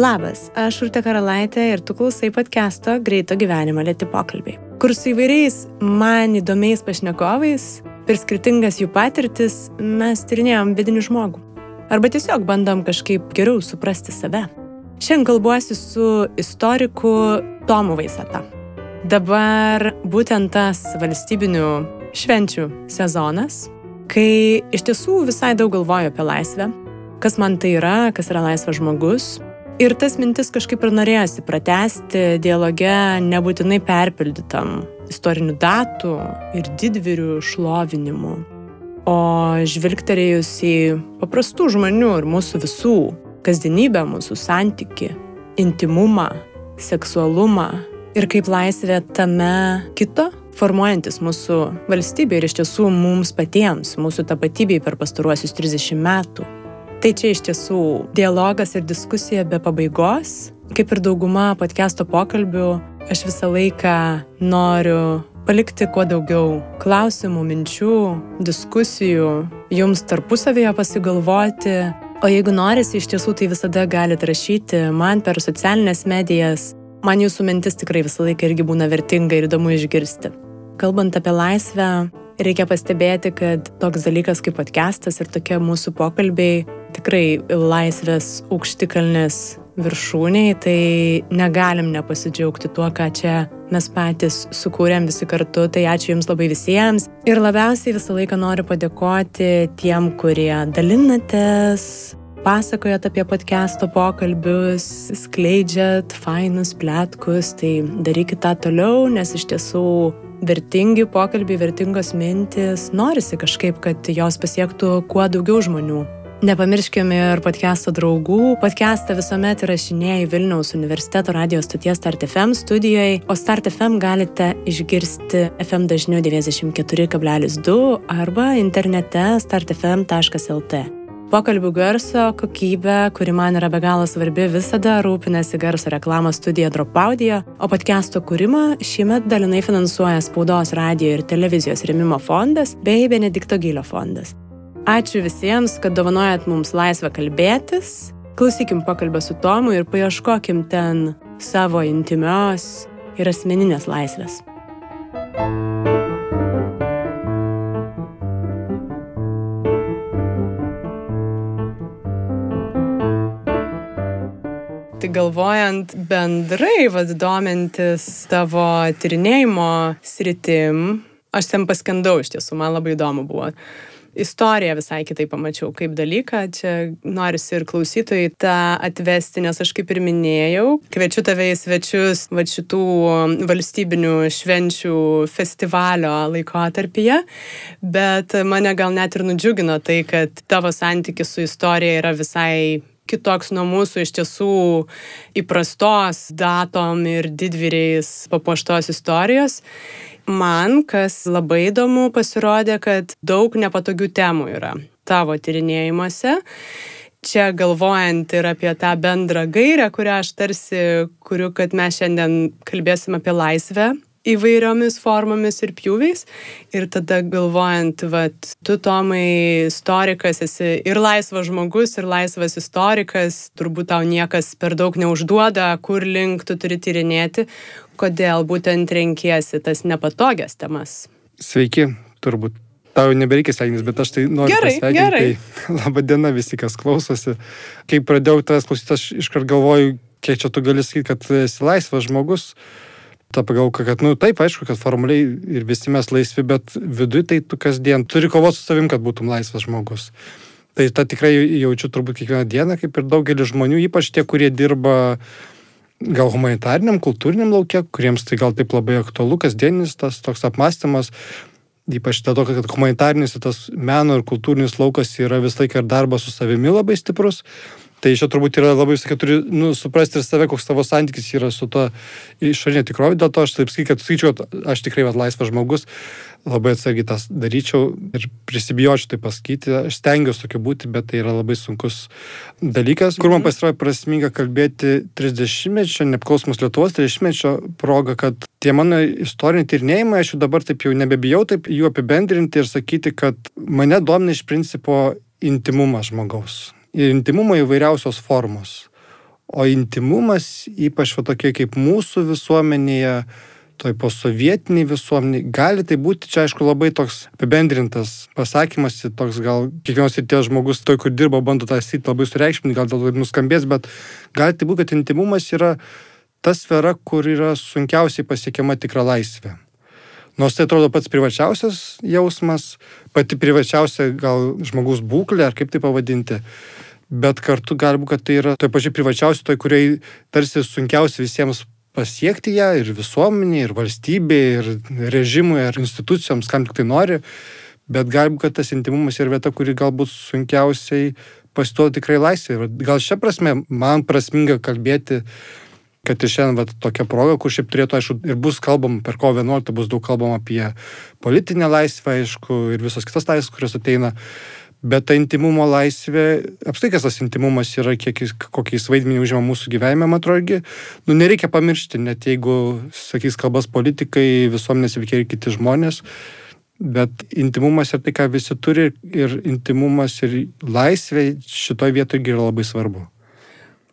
Labas, aš Urte Karalaitė ir tu klausai podcast'o Greito gyvenimo lėti pokalbiai, kur su įvairiais man įdomiais pašnekovais per skirtingas jų patirtis mes tyrinėjom vidinį žmogų. Arba tiesiog bandom kažkaip geriau suprasti save. Šiandien kalbuosi su istoriku Tomu Vaisata. Dabar būtent tas valstybinių švenčių sezonas, kai iš tiesų visai daug galvoju apie laisvę, kas man tai yra, kas yra laisvas žmogus. Ir tas mintis kažkaip ir norėjosi pratesti dialoge nebūtinai perpildytam istorinių datų ir didvyrių šlovinimu, o žvilgterėjus į paprastų žmonių ir mūsų visų kasdienybę, mūsų santyki, intimumą, seksualumą ir kaip laisvė tame kito formuojantis mūsų valstybė ir iš tiesų mums patiems, mūsų tapatybei per pastaruosius 30 metų. Tai čia iš tiesų dialogas ir diskusija be pabaigos. Kaip ir dauguma podcast'o pokalbių, aš visą laiką noriu palikti kuo daugiau klausimų, minčių, diskusijų, jums tarpusavėje pasigalvoti. O jeigu norisi iš tiesų, tai visada galite rašyti man per socialinės medijas. Man jūsų mintis tikrai visą laiką irgi būna vertinga ir įdomu išgirsti. Kalbant apie laisvę, reikia pastebėti, kad toks dalykas kaip podcastas ir tokie mūsų pokalbiai tikrai laisvės aukštikalnės viršūniai, tai negalim nepasidžiaugti tuo, ką čia mes patys sukūrėm visi kartu. Tai ačiū Jums labai visiems. Ir labiausiai visą laiką noriu padėkoti tiem, kurie dalinatės, pasakojat apie podcast'o pokalbius, skleidžiat fainus plėtkus, tai darykit tą toliau, nes iš tiesų vertingi pokalbiai, vertingos mintis, norisi kažkaip, kad jos pasiektų kuo daugiau žmonių. Nepamirškime ir podcast'o draugų. Podcast'ą visuomet įrašinėjai Vilniaus universiteto radijos stoties Start FM studijoje, o Start FM galite išgirsti FM dažniu 94,2 arba internete startfm.lt. Pokalbių garso kokybė, kuri man yra be galo svarbi, visada rūpinasi garso reklamos studija Drop Audio, o podcast'o kūrimą šiemet dalinai finansuoja Spaudos radio ir televizijos remimo fondas bei Benedikto Gylio fondas. Ačiū visiems, kad dovanojat mums laisvę kalbėtis. Klausykim pokalbio su Tomu ir paieškokim ten savo intimios ir asmeninės laisvės. Tai galvojant bendrai, vad domintis tavo tyrinėjimo sritim, aš ten paskendau iš tiesų, man labai įdomu buvo. Istoriją visai kitai pamačiau kaip dalyką, čia norisi ir klausytojai tą atvesti, nes aš kaip ir minėjau, kviečiu tave į svečius va šitų valstybinių švenčių festivalio laikotarpyje, bet mane gal net ir nudžiugino tai, kad tavo santykis su istorija yra visai kitoks nuo mūsų iš tiesų įprastos datom ir didvyriais papuoštos istorijos. Man, kas labai įdomu, pasirodė, kad daug nepatogių temų yra tavo tyrinėjimuose. Čia galvojant ir apie tą bendrą gairę, kurią aš tarsi kuriu, kad mes šiandien kalbėsim apie laisvę įvairiomis formomis ir pjūviais. Ir tada galvojant, vad, tu Tomai istorikas esi ir laisvas žmogus, ir laisvas istorikas, turbūt tau niekas per daug neužduoda, kur link tu turi tyrinėti, kodėl būtent renkiesi tas nepatogias temas. Sveiki, turbūt. Tau nebereikia sveikintis, bet aš tai noriu gerai, pasveikinti. Gerai. Tai, laba diena visi, kas klausosi. Kai pradėjau tas klausytis, aš iškart galvoju, kiek čia tu gali sakyti, kad esi laisvas žmogus. Uh, ta pagalvoka, kad, nu, taip, aišku, kad formaliai ir visi mes laisvi, bet viduje tai tu kasdien turi kovoti su savim, kad būtum laisvas žmogus. Tai tą tikrai jaučiu turbūt kiekvieną dieną, kaip ir daugelis žmonių, ypač tie, kurie dirba gal humanitariniam, kultūriniam laukia, kuriems tai gal taip labai aktualu, kasdienis tas toks apmąstymas, ypač dėl to, kad humanitarinis tas meno ir kultūrinis laukas yra visą laiką ir darbas su savimi labai stiprus. Tai čia turbūt yra labai, kad turi nu, suprasti ir save, koks tavo santykis yra su to išorinė tikrovė. Dėl to aš taip sakyčiau, kad skaičiu, aš tikrai vat, laisvas žmogus, labai atsargiai tas daryčiau ir prisibijočiau tai pasakyti. Aš stengiuosi tokiu būti, bet tai yra labai sunkus dalykas, kur man mhm. pasirodė prasminga kalbėti 30-mečio, neapklausomos Lietuvos 30-mečio progą, kad tie mano istoriniai tyrinėjimai, aš jau dabar taip jau nebebijau taip jų apibendrinti ir sakyti, kad mane domina iš principo intimumas žmogaus intimumo įvairiausios formos. O intimumas, ypač va tokie kaip mūsų visuomenėje, toj posovietiniai visuomeniai, gali tai būti, čia aišku, labai toks apibendrintas pasakymas, toks gal kiekvienos ir tie žmogus, toj, kur dirba, bando tą sritį labai sureikšminti, gal dėl to nuskambės, bet gali tai būti, kad intimumas yra ta sfera, kur yra sunkiausiai pasiekiama tikra laisvė. Nors tai atrodo pats privačiausias jausmas, pati privačiausia gal žmogaus būklė, ar kaip tai pavadinti, bet kartu gali būti, kad tai yra toj pačiai privačiausia, toj, kuriai tarsi sunkiausia visiems pasiekti ją ir visuomenė, ir valstybė, ir režimui, ir institucijoms, kam tik tai nori, bet galbūt, kad tas intimumas yra vieta, kuri galbūt sunkiausiai pasiduoda tikrai laisvė. Gal šią prasme man prasminga kalbėti, kad ir šiandien vat, tokia proga, kur šiaip turėtų, aišku, ir bus kalbama, per kovo 11 bus daug kalbama apie politinę laisvę, aišku, ir visas kitas laisvės, kurios ateina. Bet ta intimumo laisvė, apskritai kas tas intimumas yra, kiek kokį jis vaidmenį užima mūsų gyvenime, man atrodo, nu, nereikia pamiršti, net jeigu, sakys kalbas politikai, visuomenės veikia ir kiti žmonės, bet intimumas ir tai, ką visi turi, ir intimumas ir laisvė šitoje vietoje yra labai svarbu.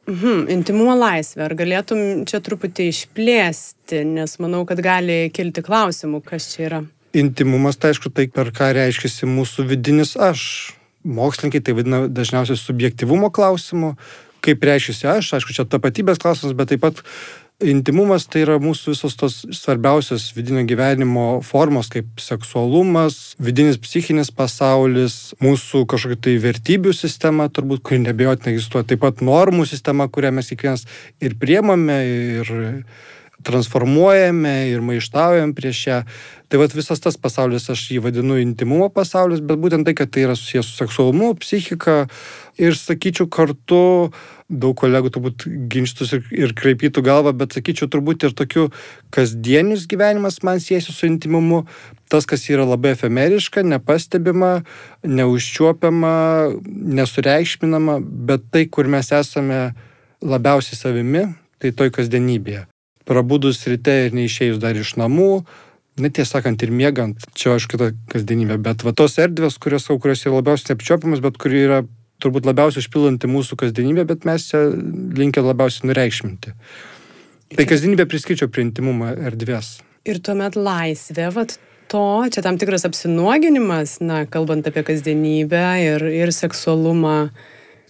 Mhm, intimumo laisvė. Ar galėtum čia truputį išplėsti, nes manau, kad gali kilti klausimų, kas čia yra. Intimumas, tai aišku, tai per ką reiškia mūsų vidinis aš mokslininkai tai vadina dažniausiai subjektivumo klausimu, kaip reiškia aš, aišku, čia tapatybės klausimas, bet taip pat intimumas tai yra mūsų visos tos svarbiausios vidinio gyvenimo formos, kaip seksualumas, vidinis psichinis pasaulis, mūsų kažkokia tai vertybių sistema, turbūt, kuri nebejotinai egzistuoja, taip pat normų sistema, kurią mes kiekvienas ir priemame, ir transformuojame ir maištaujam prieš ją. Tai vad visas tas pasaulis, aš jį vadinu intimumo pasaulis, bet būtent tai, kad tai yra susijęs su seksualumu, psichika. Ir, sakyčiau, kartu daug kolegų turbūt ginčtus ir, ir kreipytų galvą, bet sakyčiau, turbūt ir tokiu kasdienis gyvenimas man siejasi su intimumu, tas, kas yra labai efemeriška, nepastebima, neužčiuopiama, nesureikšminama, bet tai, kur mes esame labiausiai savimi, tai toj kasdienybėje prabudus ryte ir neišėjus dar iš namų, net tiesą sakant ir miegant, čia aš kitą kasdienybę, bet va tos erdvės, kurios, kurios yra labiausiai apčiopiamas, bet kuri yra turbūt labiausiai išpilanti mūsų kasdienybę, bet mes čia linkę labiausiai nureikšminti. Tai kasdienybė priskaičiau prie intimumo erdvės. Ir tuomet laisvė, vat to, čia tam tikras apsinuoginimas, na, kalbant apie kasdienybę ir, ir seksualumą.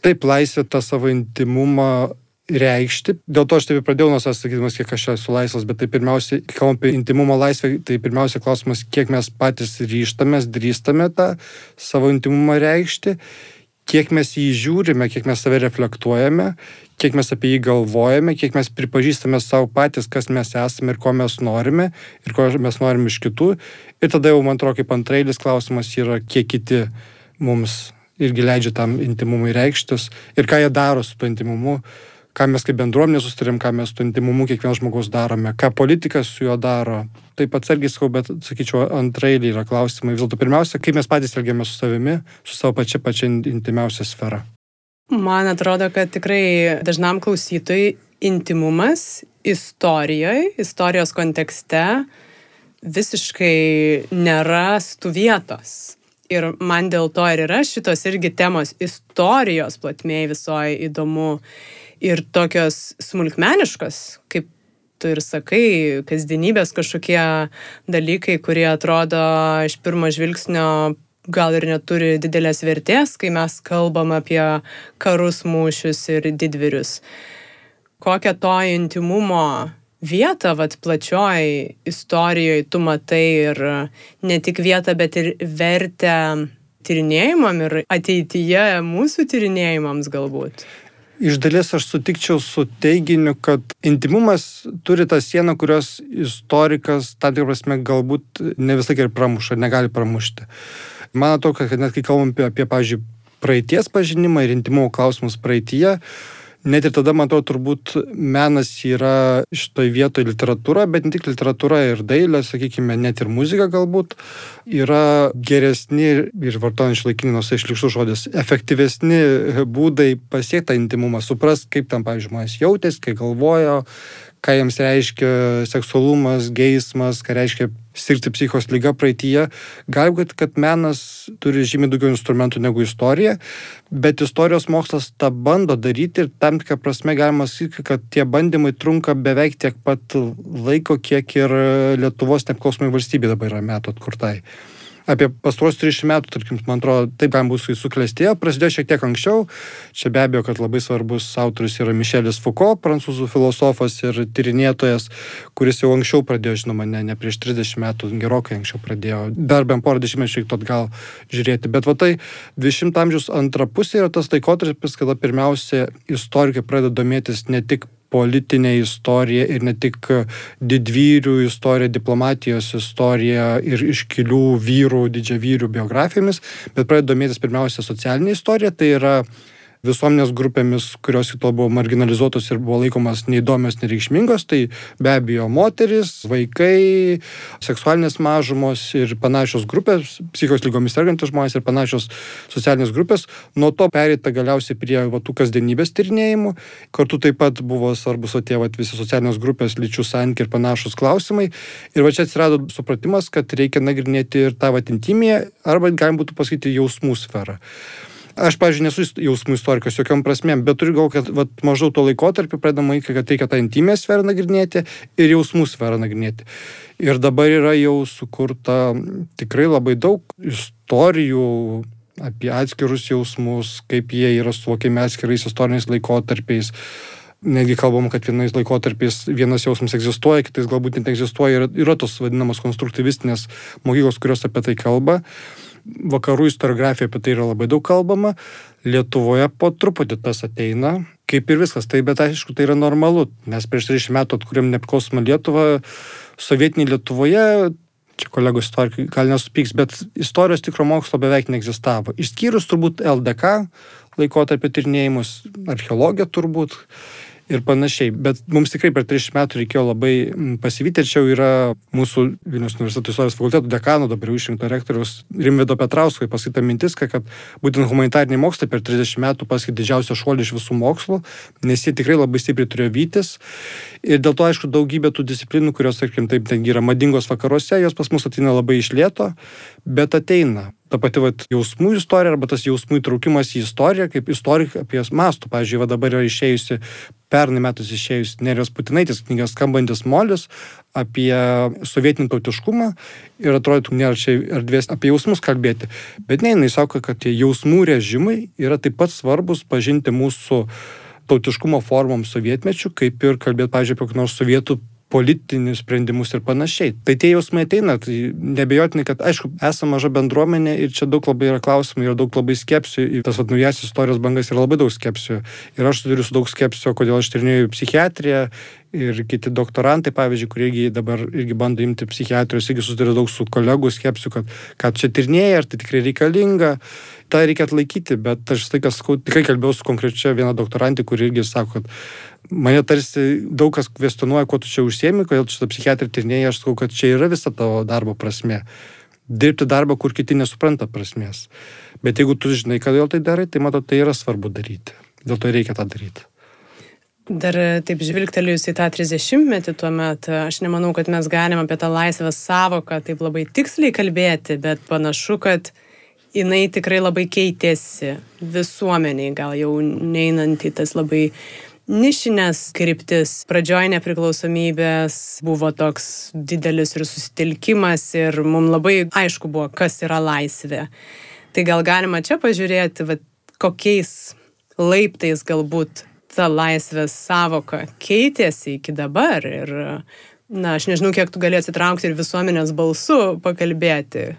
Taip, laisvė tą savo intimumą reikšti. Dėl to aš taip pradėjau nuo savęs sakydamas, kiek aš esu laisvas, bet tai pirmiausia, kalbant apie intimumo laisvę, tai pirmiausia klausimas, kiek mes patys ryštamės, drįstame tą savo intimumą reikšti, kiek mes jį žiūrime, kiek mes save reflektuojame, kiek mes apie jį galvojame, kiek mes pripažįstame savo patys, kas mes esame ir ko mes norime ir ko mes norime iš kitų. Ir tada jau, man atrodo, kaip antrailis klausimas yra, kiek kiti mums irgi leidžia tam intimumui reikštis ir ką jie daro su tuo intimumu ką mes kaip bendruomenė sustarėm, ką mes su intimumu kiekvienas žmogus darome, ką politikas su juo daro. Taip atsargiai sakau, bet sakyčiau, antrailiai yra klausimai. Vis dėlto pirmiausia, kaip mes patys elgiamės su savimi, su savo pačia pačia intimiausia sfera. Man atrodo, kad tikrai dažnam klausytojui intimumas istorijoje, istorijos kontekste visiškai nerastų vietos. Ir man dėl to ir yra šitos irgi temos istorijos platmėje visoje įdomu ir tokios smulkmeniškos, kaip tu ir sakai, kasdienybės kažkokie dalykai, kurie atrodo iš pirmo žvilgsnio gal ir neturi didelės vertės, kai mes kalbam apie karus mūšius ir didvirius. Kokią to intimumo vietą, vad plačioj istorijoje tu matai ir ne tik vietą, bet ir vertę tyrinėjimam ir ateityje mūsų tyrinėjimams galbūt. Iš dalies aš sutikčiau su teiginiu, kad intimumas turi tą sieną, kurios istorikas, tam tikrą prasme, galbūt ne laiką ir pramuša, negali pramušti. Man atrodo, kad net kai kalbam apie, apie pavyzdžiui, praeities pažinimą ir intimumo klausimus praeitie, net ir tada, atrodo, turbūt menas yra šitoj vietoje literatūra, bet ne tik literatūra ir dailė, sakykime, net ir muzika galbūt yra geresni ir vartojant išlaikinį nors išlikštų žodis, efektyvesni būdai pasiekti tą intimumą, suprast, kaip tam, pavyzdžiui, žmonės jautėsi, kai galvojo, ką jiems reiškia seksualumas, geismas, ką reiškia sirgti psichos lyga praeitie. Gali būti, kad menas turi žymiai daugiau instrumentų negu istorija, bet istorijos mokslas tą bando daryti ir tam tikrą prasme galima sakyti, kad tie bandymai trunka beveik tiek pat laiko, kiek ir Lietuvos nepriklausomai valstybė dabar yra metų atkurtai apie pastaruosius 30 metų, tarkim, man atrodo, taip galima bus suklestėjo, prasidėjo šiek tiek anksčiau. Čia be abejo, kad labai svarbus autorius yra Mišelis Foucault, prancūzų filosofas ir tyrinėtojas, kuris jau anksčiau pradėjo, žinoma, ne, ne prieš 30 metų, gerokai anksčiau pradėjo, dar bent porą dešimtmečių reiktų atgal žiūrėti. Bet va tai 20 amžiaus antra pusė yra tas laikotarpis, kada pirmiausia istorikai pradeda domėtis ne tik politinė istorija ir ne tik didvyrių istorija, diplomatijos istorija ir iškilių vyrų, didžiavyrių biografijomis, bet pradeda domėtis pirmiausia socialinė istorija, tai yra visuomenės grupėmis, kurios iki tol buvo marginalizuotos ir buvo laikomas neįdomios, nereikšmingos, tai be abejo moteris, vaikai, seksualinės mažumos ir panašios grupės, psichos lygomis sergantis žmonės ir panašios socialinės grupės, nuo to perėta galiausiai prie va, tų kasdienybės tyrinėjimų, kartu taip pat buvo svarbus o tie va, visi socialinės grupės, lyčių santykiai ir panašus klausimai. Ir va čia atsirado supratimas, kad reikia nagrinėti ir tą va intimėje, arba galim būtų pasakyti jausmų sferą. Aš, pažiūrėjau, nesu jausmų istorikas jokiam prasmėm, bet turiu gal, kad vat, maždaug to laikotarpį pradama, kad reikia tą intimę sferą nagrinėti ir jausmų sferą nagrinėti. Ir dabar yra jau sukurta tikrai labai daug istorijų apie atskirus jausmus, kaip jie yra suvokiami atskirais istoriniais laikotarpiais. Netgi kalbam, kad vienais laikotarpiais vienas jausmas egzistuoja, kitais galbūt net egzistuoja. Yra, yra tos vadinamos konstruktyvistinės mokyklos, kurios apie tai kalba vakarų istoriografija apie tai yra labai daug kalbama, Lietuvoje po truputį tas ateina, kaip ir viskas, tai bet aišku, tai yra normalu, mes prieš 30 metų atkūrėm nepriklausomą Lietuvą, sovietinį Lietuvoje, čia kolegos istorikai gal nesupyks, bet istorijos tikro mokslo beveik neegzistavo, išskyrus turbūt LDK laikotarpio tyrinėjimus, archeologiją turbūt ir panašiai. Bet mums tikrai per 30 metų reikėjo labai mm, pasivyti, ir čia yra mūsų Vilnius universiteto istorijos fakulteto dekano, dabar jau išrinkto rektoriaus Rimvido Petrausko pasakyta mintis, kad būtent humanitariniai mokslai per 30 metų pasakė didžiausią šuolį iš visų mokslų, nes jie tikrai labai stipriai turėjo vytis. Ir dėl to, aišku, daugybė tų disciplinų, kurios, tarkim, taip, ten yra madingos vakaruose, jos pas mus ateina labai iš lėto, bet ateina ta pati vat, jausmų istorija arba tas jausmų įtraukimas į istoriją, kaip istorikai apie jas mastų. Pavyzdžiui, va dabar yra išėjusi, pernai metus išėjusi Nerijos Putinaitis knygas Skambantis molis apie sovietinį tautiškumą ir atrodytų, nėra čia erdvės apie jausmus kalbėti. Bet ne, jinai sako, kad tie jausmų režimai yra taip pat svarbus pažinti mūsų tautiškumo formom sovietmečių, kaip ir kalbėti, pavyzdžiui, apie kokį nors sovietų politinius sprendimus ir panašiai. Tai tie jausmai ateina, tai nebejotinai, kad aišku, esame maža bendruomenė ir čia daug labai yra klausimų, yra daug labai skepsių, ir tas vat naujas istorijos bangas yra labai daug skepsių. Ir aš turiu su daug skepsių, kodėl aš tyrinėjau psichiatriją ir kiti doktorantai, pavyzdžiui, kurie irgi dabar irgi bando imti psichiatrijos, irgi susiduria daug su kolegų skepsiu, kad ką čia tyrinėja, ar tai tikrai reikalinga. Tai reikia atlaikyti, bet aš tai, kas tikrai kalbėjau su konkrečia viena doktorantė, kuri irgi sako, kad mane tarsi daug kas kvestionuoja, kuo tu čia užsiemi, kodėl tu šitą psichiatriją tyrinėjai, aš sakau, kad čia yra visa tavo darbo prasme. Dirbti darbą, kur kiti nesupranta prasmės. Bet jeigu tu žinai, kodėl tai darai, tai mato, tai yra svarbu daryti. Dėl to reikia tą daryti. Dar taip žvilgtelėjus į tą 30-metį tuomet, aš nemanau, kad mes galim apie tą laisvės savoką taip labai tiksliai kalbėti, bet panašu, kad jinai tikrai labai keitėsi visuomeniai, gal jau neinant į tas labai nišinės kryptis. Pradžioj nepriklausomybės buvo toks didelis ir susitelkimas ir mums labai aišku buvo, kas yra laisvė. Tai gal galima čia pažiūrėti, va, kokiais laiptais galbūt ta laisvės savoka keitėsi iki dabar ir, na, aš nežinau, kiek tu gali atsitraukti ir visuomenės balsu pakalbėti,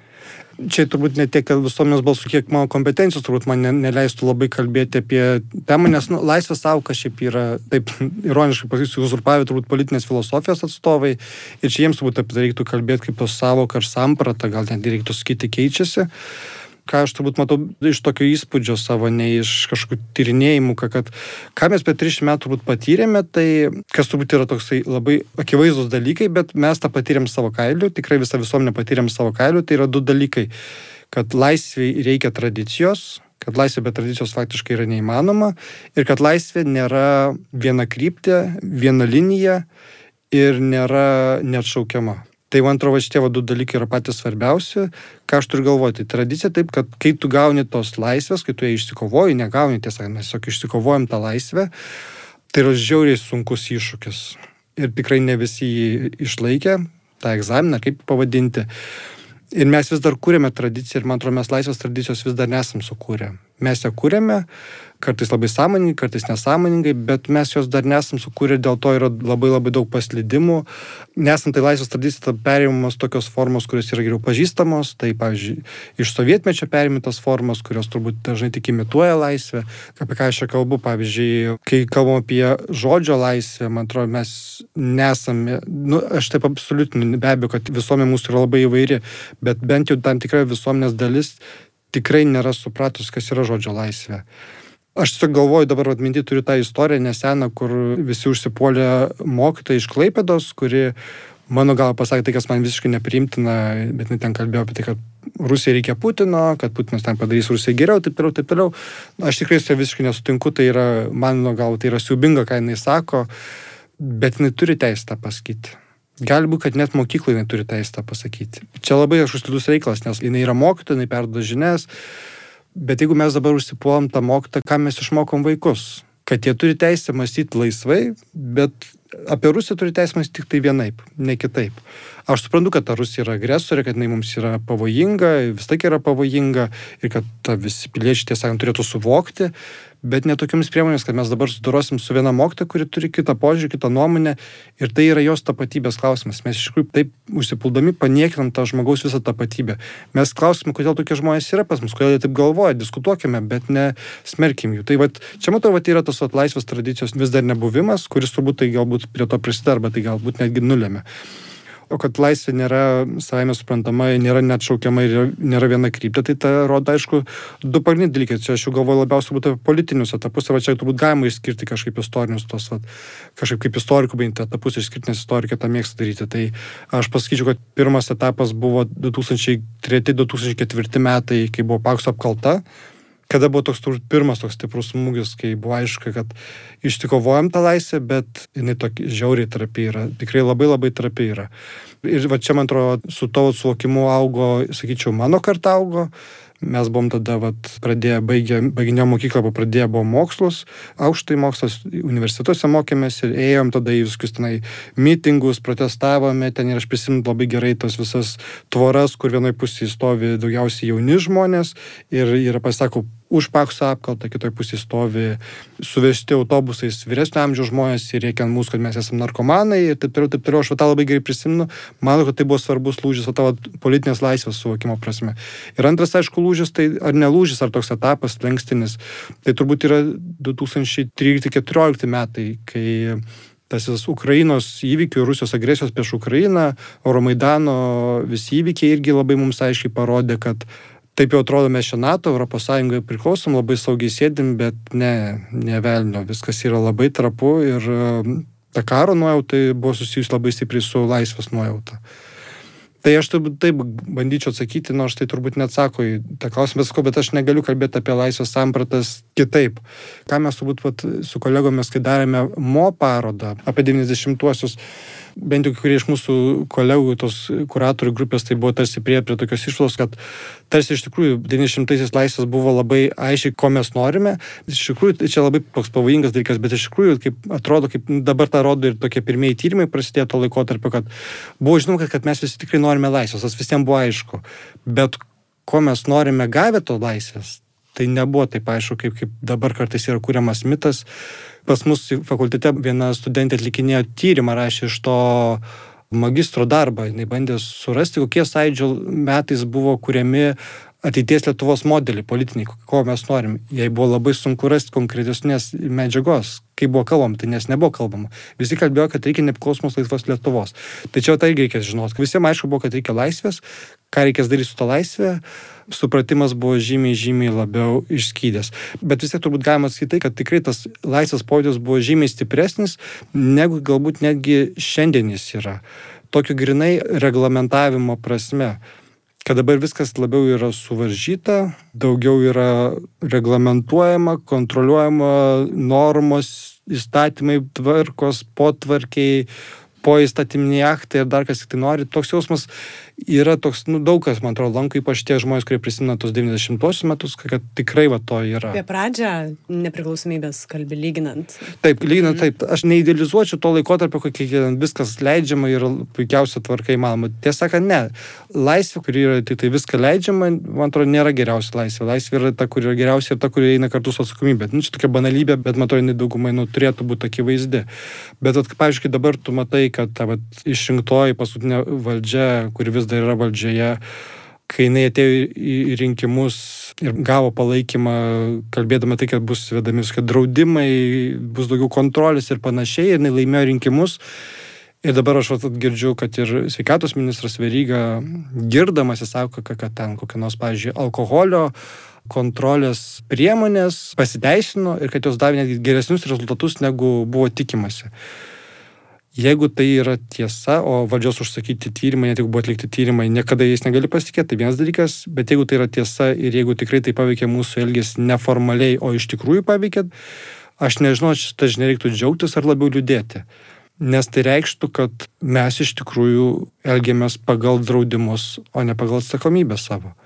čia turbūt ne tiek visuomenės balsų, kiek mano kompetencijos turbūt man ne, neleistų labai kalbėti apie temą, nes nu, laisvės sauka šiaip yra, taip ironiškai pasakysiu, uzurpavę turbūt politinės filosofijos atstovai. Ir čia jiems turbūt apie tai reiktų kalbėti kaip savoka ar samprata, gal net reiktų sakyti keičiasi ką aš turbūt matau iš tokio įspūdžio savo, ne iš kažkokių tyrinėjimų, kad ką mes per 30 metų turbūt patyrėme, tai kas turbūt yra toksai labai akivaizdus dalykai, bet mes tą patyrėm savo kailiu, tikrai visą visuomenę patyrėm savo kailiu, tai yra du dalykai, kad laisviai reikia tradicijos, kad laisvė be tradicijos faktiškai yra neįmanoma ir kad laisvė nėra viena kryptė, viena linija ir nėra neatšaukiama. Tai man atrodo, šitie du dalykai yra patys svarbiausi. Ką aš turiu galvoti? Tradicija taip, kad kai tu gauni tos laisvės, kai tu ją išsikovoji, negauni tiesą, mes tiesiog išsikovojam tą laisvę, tai yra žiauriai sunkus iššūkis. Ir tikrai ne visi jį išlaikė, tą egzaminą, kaip pavadinti. Ir mes vis dar kūrėme tradiciją ir man atrodo, mes laisvės tradicijos vis dar nesam sukūrę. Mes ją kūrėme, kartais labai sąmoningai, kartais nesąmoningai, bet mes jos dar nesam sukūrę, dėl to yra labai labai daug paslydimų. Nesant tai laisvės tradicija, perimamos tokios formos, kurios yra geriau pažįstamos, tai pavyzdžiui, iš sovietmečio perimtas formos, kurios turbūt dažnai tik imituoja laisvę. Apie ką aš čia kalbu, pavyzdžiui, kai kalbam apie žodžio laisvę, man atrodo, mes nesame, nu, aš taip absoliutinu, be abejo, kad visuomenė mūsų yra labai įvairi, bet bent jau tam tikra visuomenės dalis tikrai nėra supratus, kas yra žodžio laisvė. Aš galvoju, dabar atminti turiu tą istoriją neseną, kur visi užsipuolė mokytoją iš Klaipėdos, kuri mano gal pasakė tai, kas man visiškai nepriimtina, bet ten kalbėjo apie tai, kad Rusijai reikia Putino, kad Putinas ten padarys Rusijai geriau, taip toliau, taip toliau. Aš tikrai su ja visiškai nesutinku, tai yra, mano gal tai yra siubinga, ką jinai sako, bet jinai turi teisę tą pasakyti. Gali būti, kad net mokykloje jinai turi teisę tą pasakyti. Čia labai aš užslidus reikalas, nes jinai yra mokytoja, jinai perduoda žinias, Bet jeigu mes dabar užsipuolam tą mokytą, ką mes išmokom vaikus? Kad jie turi teisę mąstyti laisvai, bet apie Rusiją turi teisę mąstyti tik tai vienaip, ne kitaip. Aš suprantu, kad ta Rusija yra agresorė, kad jinai mums yra pavojinga, vis tiek yra pavojinga ir kad visi piliečiai tiesą sakant turėtų suvokti, bet ne tokiamis priemonėmis, kad mes dabar sudarosim su viena mokytoja, kuri turi kitą požiūrį, kitą nuomonę ir tai yra jos tapatybės klausimas. Mes iš tikrųjų taip užsipuldami paniekinam tą žmogaus visą tapatybę. Mes klausime, kodėl tokie žmonės yra pas mus, kodėl jie taip galvoja, diskutuokime, bet ne smerkim jų. Tai vat, čia matau, kad yra tas vat, laisvės tradicijos vis dar nebuvimas, kuris turbūt tai galbūt prie to prisideda, arba tai galbūt netgi nulėmė. O kad laisvė nėra savame suprantama, nėra net šaukiama ir nėra viena kryptė, tai tai rodo, aišku, du pagrindiniai dalykai. Čia aš jau galvoju labiausiai būtų apie politinius etapus, ir čia turbūt galima išskirti kažkaip istorinius tos, vat, kažkaip kaip istorikų bent etapus išskirti, nes istorikai tą mėgsta daryti. Tai aš pasakyčiau, kad pirmas etapas buvo 2003-2004 metai, kai buvo Pakso apkalta kada buvo toks pirmas toks stiprus smūgis, kai buvo aišku, kad išsikovojom tą laisvę, bet jinai tokia žiauriai trapi yra, tikrai labai labai trapi yra. Ir va čia, man atrodo, su tavo suvokimu augo, sakyčiau, mano karta augo, Mes buvom tada vat, pradėję, baigę, baiginio mokyklą, pradėję buvo mokslus, aukštai mokslas, universitetuose mokėmės ir ėjom tada į visokius tenai mitingus, protestavome, ten ir aš prisimenu labai gerai tos visas tvoras, kur vienoje pusėje stovi daugiausiai jauni žmonės ir, ir pasako, už pakso apkaltą, kitoj pusėje stovi suvesti autobusais vyresnio amžiaus žmonės ir reikia ant mūsų, kad mes esame narkomanai ir taip toliau, taip toliau. Aš tą labai gerai prisimenu, manau, kad tai buvo svarbus lūžis, o tavo politinės laisvės suvokimo prasme. Ir antras, aišku, lūžis, tai ar ne lūžis, ar toks etapas, lenkstinis, tai turbūt yra 2013-2014 metai, kai tas Ukrainos įvykių, Rusijos agresijos prieš Ukrainą, Euromaidano visi įvykiai irgi labai mums aiškiai parodė, kad taip jau atrodo mes čia NATO, Sąjungoje priklausom, labai saugiai sėdim, bet ne, ne velnio, viskas yra labai trapu ir um, ta karo nuojauta buvo susijusi labai stipriai su laisvės nuojauta. Tai aš turbūt taip bandyčiau atsakyti, nors tai turbūt neatsako į tą klausimą, bet, bet aš negaliu kalbėti apie laisvės sampratas kitaip. Ką mes turbūt vat, su kolegomis, kai darėme mo parodą apie 90-uosius, bent jau kurie iš mūsų kolegų, tos kuratorių grupės, tai buvo tarsi prie, prie tokios išvados, kad tarsi iš tikrųjų 90-aisiais laisvės buvo labai aiškiai, ko mes norime. Iš tikrųjų, tai čia labai toks pavojingas dalykas, bet iš tikrųjų, kaip atrodo, kaip dabar tą rodo ir tokie pirmieji tyrimai prasidėjo to laikotarpio, kad buvo žinoma, kad, kad mes visi tikrai norime laisvės, tas visiems buvo aišku. Bet ko mes norime gavę to laisvės, tai nebuvo taip aišku, kaip, kaip dabar kartais yra kūriamas mitas. Pas mus fakultete viena studentė atlikinėjo tyrimą, rašė iš to magistro darbą. Jis bandė surasti, kokie sąidžio metais buvo kuriami ateities Lietuvos modelį politiniai, ko mes norim. Jai buvo labai sunku rasti konkretesnės medžiagos, kaip buvo kalbama, tai nes nebuvo kalbama. Visi kalbėjo, kad reikia nepriklausomos laisvos Lietuvos. Čia tai irgi reikės žinoti. Visiems aišku buvo, kad reikia laisvės, ką reikės daryti su to laisvė. Supratimas buvo žymiai, žymiai labiau išskydęs. Bet vis tiek turbūt galima sakyti, tai, kad tikrai tas laisvės pojūtis buvo žymiai stipresnis, negu galbūt netgi šiandien jis yra. Tokio grinai reglamentavimo prasme kad dabar viskas labiau yra suvaržyta, daugiau yra reglamentuojama, kontroliuojama normos, įstatymai, tvarkos, potvarkiai, po įstatyminiai aktai ir dar kas tik tai nori. Toks jausmas yra toks, nu, daug kas, man atrodo, lanko, ypač tie žmonės, kurie prisimena tos 90-osius metus, kad tikrai va to yra. Apie pradžią nepriklausomybės kalbį lyginant. Taip, lyginant, taip, aš neidealizuočiau to laikotarpio, kokie viskas leidžiama ir puikiausia tvarka įmanoma. Tiesą sakant, ne. Laisvė, kuri yra tik tai viską leidžiama, man atrodo, nėra geriausia laisvė. Laisvė yra ta, kuri yra geriausia ir ta, kuri eina kartu su atsakomybė. Nu, čia tokia banalybė, bet man atrodo, jinai daugumai nu, turėtų būti akivaizdi. Bet, at, pavyzdžiui, dabar tu matai, kad ta vat, išrinktoji paskutinė valdžia, kuri vis dar yra valdžioje, kai jinai atėjo į rinkimus ir gavo palaikymą, kalbėdama tai, kad bus vedami visokie draudimai, bus daugiau kontrolės ir panašiai, ir jinai laimėjo rinkimus. Ir dabar aš girdžiu, kad ir sveikatos ministras Veryga, girdamas, jis sako, kad, kad ten kokia nors, pavyzdžiui, alkoholio kontrolės priemonės pasiteisino ir kad jos davė netgi geresnius rezultatus, negu buvo tikimasi. Jeigu tai yra tiesa, o valdžios užsakyti tyrimai, net jeigu buvo atlikti tyrimai, niekada jais negali pasitikėti, tai vienas dalykas, bet jeigu tai yra tiesa ir jeigu tikrai tai paveikia mūsų elgesį neformaliai, o iš tikrųjų paveikia, aš nežinau, šitą žinia reiktų džiaugtis ar labiau liūdėti. Nes tai reikštų, kad mes iš tikrųjų elgiamės pagal draudimus, o ne pagal atsakomybę savo.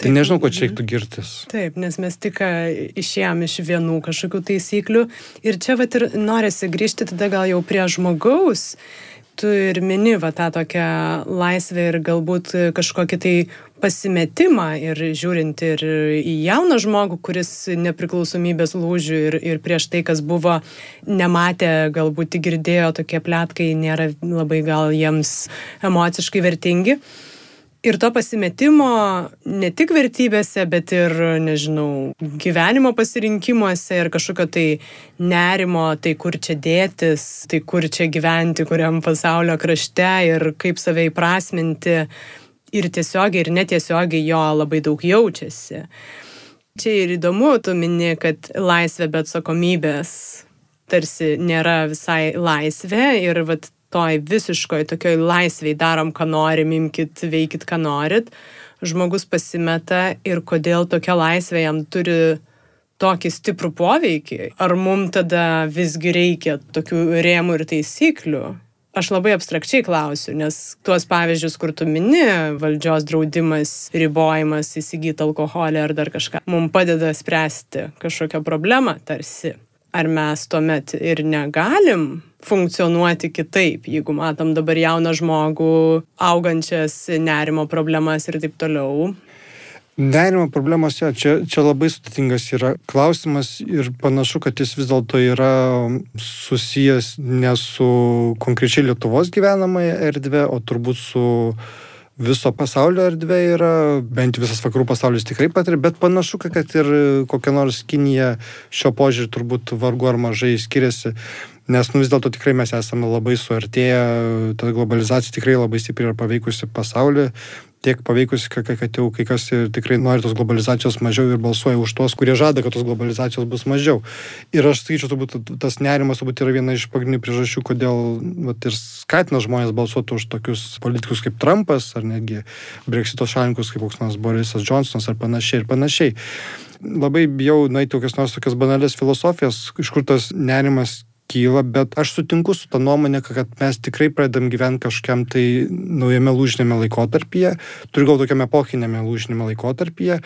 Tai nežinau, ko čia reiktų girtis. Taip, nes mes tik išėjom iš vienų kažkokių taisyklių ir čia vat ir norisi grįžti tada gal jau prie žmogaus. Tu ir mini va tą tokią laisvę ir galbūt kažkokį tai pasimetimą ir žiūrint ir į jauną žmogų, kuris nepriklausomybės lūžių ir, ir prieš tai, kas buvo, nematė, galbūt girdėjo tokie plėtkai, nėra labai gal jiems emociškai vertingi. Ir to pasimetimo ne tik vertybėse, bet ir, nežinau, gyvenimo pasirinkimuose ir kažkokio tai nerimo, tai kur čia dėtis, tai kur čia gyventi, kuriam pasaulio krašte ir kaip save įprasminti. Ir tiesiogiai, ir netiesiogiai jo labai daug jaučiasi. Čia ir įdomu, tu mini, kad laisvė be atsakomybės tarsi nėra visai laisvė ir vat toj visiškoj tokioj laisviai darom, ką norim, imkit, veikit, ką norit, žmogus pasimeta ir kodėl tokia laisvė jam turi tokį stiprų poveikį. Ar mums tada visgi reikia tokių rėmų ir taisyklių? Aš labai abstrakčiai klausiu, nes tuos pavyzdžius, kur tu mini, valdžios draudimas, ribojimas įsigyti alkoholį ar dar kažką, mums padeda spręsti kažkokią problemą tarsi. Ar mes tuomet ir negalim funkcionuoti kitaip, jeigu matom dabar jauną žmogų, augančias nerimo problemas ir taip toliau. Nerimo problemos, ja, čia, čia labai sudėtingas yra klausimas ir panašu, kad jis vis dėlto yra susijęs ne su konkrečiai Lietuvos gyvenamąją erdvę, o turbūt su viso pasaulio erdvė yra, bent visas vakarų pasaulis tikrai patiria, bet panašu, kad ir kokia nors Kinija šio požiūrį turbūt vargu ar mažai skiriasi. Nes nu, vis dėlto tikrai mes esame labai suartėję, ta globalizacija tikrai labai stipriai yra paveikusi pasaulį, tiek paveikusi, kad, jau kai kas tikrai nori tos globalizacijos mažiau ir balsuoja už tuos, kurie žada, kad tos globalizacijos bus mažiau. Ir aš skaičiu, turbūt tas nerimas turbūt yra viena iš pagrindinių priežasčių, kodėl vat, ir skatina žmonės balsuoti už tokius politikus kaip Trumpas ar netgi Brexito šalininkus kaip koks nors Borisas Johnsonas ar panašiai ir panašiai. Labai bijau nueiti kokias nors tokias banalės filosofijas, iš kur tas nerimas kyla, bet aš sutinku su tą nuomonę, kad mes tikrai pradedam gyventi kažkiam tai naujame lūžinėme laikotarpyje, turiu gal tokiame epochinėme lūžinėme laikotarpyje,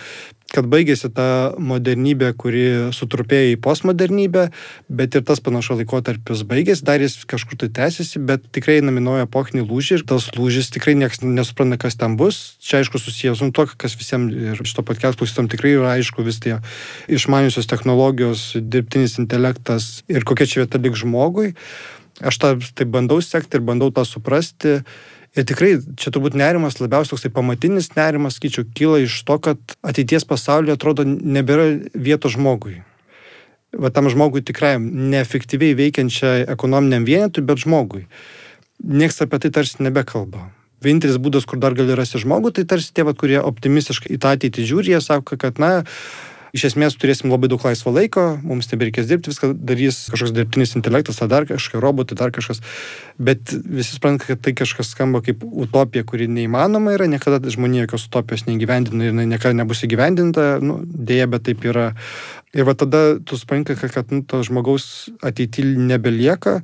kad baigėsi ta modernybė, kuri sutrupėjo į postmodernybę, bet ir tas panašo laikotarpis baigėsi, dar jis kažkur tai tęsiasi, bet tikrai naują epochinį lūžį ir tas lūžis tikrai niekas nesupranta, kas ten bus. Čia aišku susijęs su to, kas visiems ir šito podcast klausytam tikrai yra aišku vis tie išmaniusios technologijos, dirbtinis intelektas ir kokia čia vieta lik žmogui. Aš tą taip bandau sekti ir bandau tą suprasti. Ir tikrai čia turbūt nerimas, labiausiai toksai pamatinis nerimas, skaičiu, kyla iš to, kad ateities pasaulyje atrodo nebėra vietos žmogui. Va tam žmogui tikrai neefektyviai veikiančiai ekonominiam vienetui, bet žmogui. Niekas apie tai tarsi nebekalba. Vienintelis būdas, kur dar gali rasti žmogų, tai tarsi tie, va, kurie optimistiškai į tą ateitį žiūri, jie sako, kad, na, iš esmės turėsim labai daug laisvo laiko, mums nebereikės dirbti, viską darys kažkoks dirbtinis intelektas, ar dar kažkokie robotai, dar kažkas. Bet visi supranta, kad tai kažkas skamba kaip utopija, kuri neįmanoma yra, niekada žmonija jokios utopijos neįgyvendina ir niekada nebus įgyvendinta, nu, dėja, bet taip yra. Ir va tada tu supranti, kad, kad nu, to žmogaus ateityje nebelieka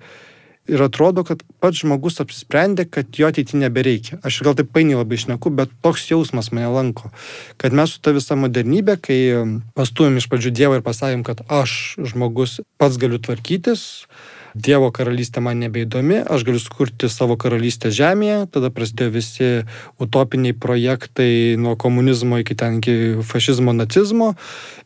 ir atrodo, kad pats žmogus apsisprendė, kad jo ateityje nebereikia. Aš gal taip painiai labai išneku, bet toks jausmas mane lanko, kad mes su ta visa modernybė, kai pastuojam iš pradžių Dievą ir pasakėm, kad aš žmogus pats galiu tvarkytis, Dievo karalystė man nebeįdomi, aš galiu sukurti savo karalystę žemėje, tada prasidėjo visi utopiniai projektai nuo komunizmo iki ten iki fašizmo, nacizmo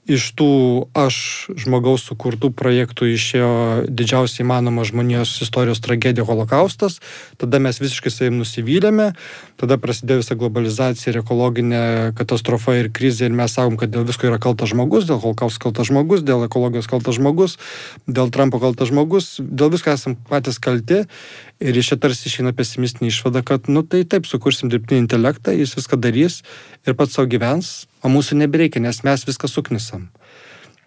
iš tų aš žmogaus sukurtų projektų išėjo didžiausiai įmanoma žmonijos istorijos tragedija holokaustas, tada mes visiškai savim nusivylėme, tada prasidėjo visa globalizacija ir ekologinė katastrofa ir krizė ir mes sakom, kad dėl visko yra kaltas žmogus, dėl holokausto kaltas žmogus, dėl ekologijos kaltas žmogus, dėl Trumpo kaltas žmogus, dėl visko esam patys kalti. Ir iš čia tarsi išeina pesimistinė išvada, kad, nu tai taip, sukursim dirbtinį intelektą, jis viską darys ir pats savo gyvens, o mūsų nebereikia, nes mes viską suknisam.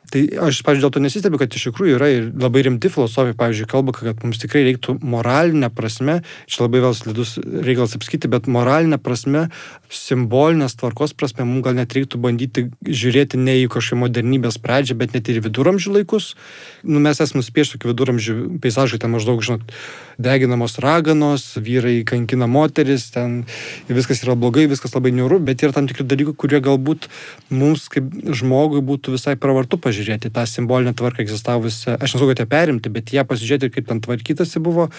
Tai aš, pavyzdžiui, dėl to nesistebiu, kad iš tikrųjų yra ir labai rimti filosofai, pavyzdžiui, kalba, kad mums tikrai reiktų moralinę prasme, čia labai vėl slidus reikalas apskyti, bet moralinę prasme, simbolinės tvarkos prasme, mums gal net reiktų bandyti žiūrėti ne į kažkokią modernybės pradžią, bet net ir viduramžių laikus. Nu, mes esame nuspieši tokių viduramžių peizažai, ten maždaug, žinot, deginamos raganos, vyrai kankina moteris, ten viskas yra blogai, viskas labai niūru, bet yra tam tikri dalykai, kurie galbūt mums kaip žmogui būtų visai pravartu pažiūrėti pasižiūrėti tą simbolinę tvarką egzistavusią, aš nesakau, kad ją perimti, bet ją pasižiūrėti, kaip ten tvarkytasi buvo,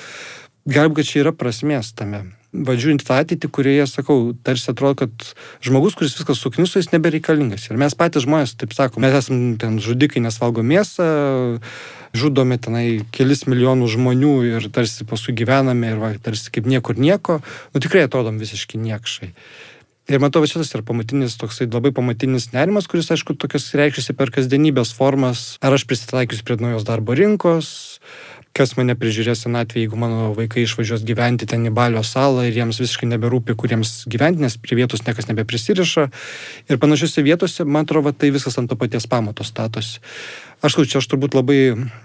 galbūt, kad čia yra prasmės tame. Vadžiūrint tą ateitį, kurioje, sakau, tarsi atrodo, kad žmogus, kuris viskas sukniso, jis nebereikalingas. Ir mes patys žmonės, taip sako, mes esame ten žudikai, nes valgo mėsą, žudome tenai kelis milijonų žmonių ir tarsi paskui gyvename ir va, tarsi kaip niekur nieko, nu tikrai atrodom visiškai niekšai. Ir matau, šitas yra pamatinis, toksai labai pamatinis nerimas, kuris, aišku, tokias reikšasi per kasdienybės formas. Ar aš prisitaikysiu prie naujos darbo rinkos, kas mane prižiūrės senatvėje, jeigu mano vaikai išvažiuos gyventi ten į Balio salą ir jiems visiškai neberūpi, kuriems gyventi, nes prie vietos niekas nebeprisiriša. Ir panašiose vietose, man atrodo, tai viskas ant to paties pamato statosi. Aš čia aš turbūt labai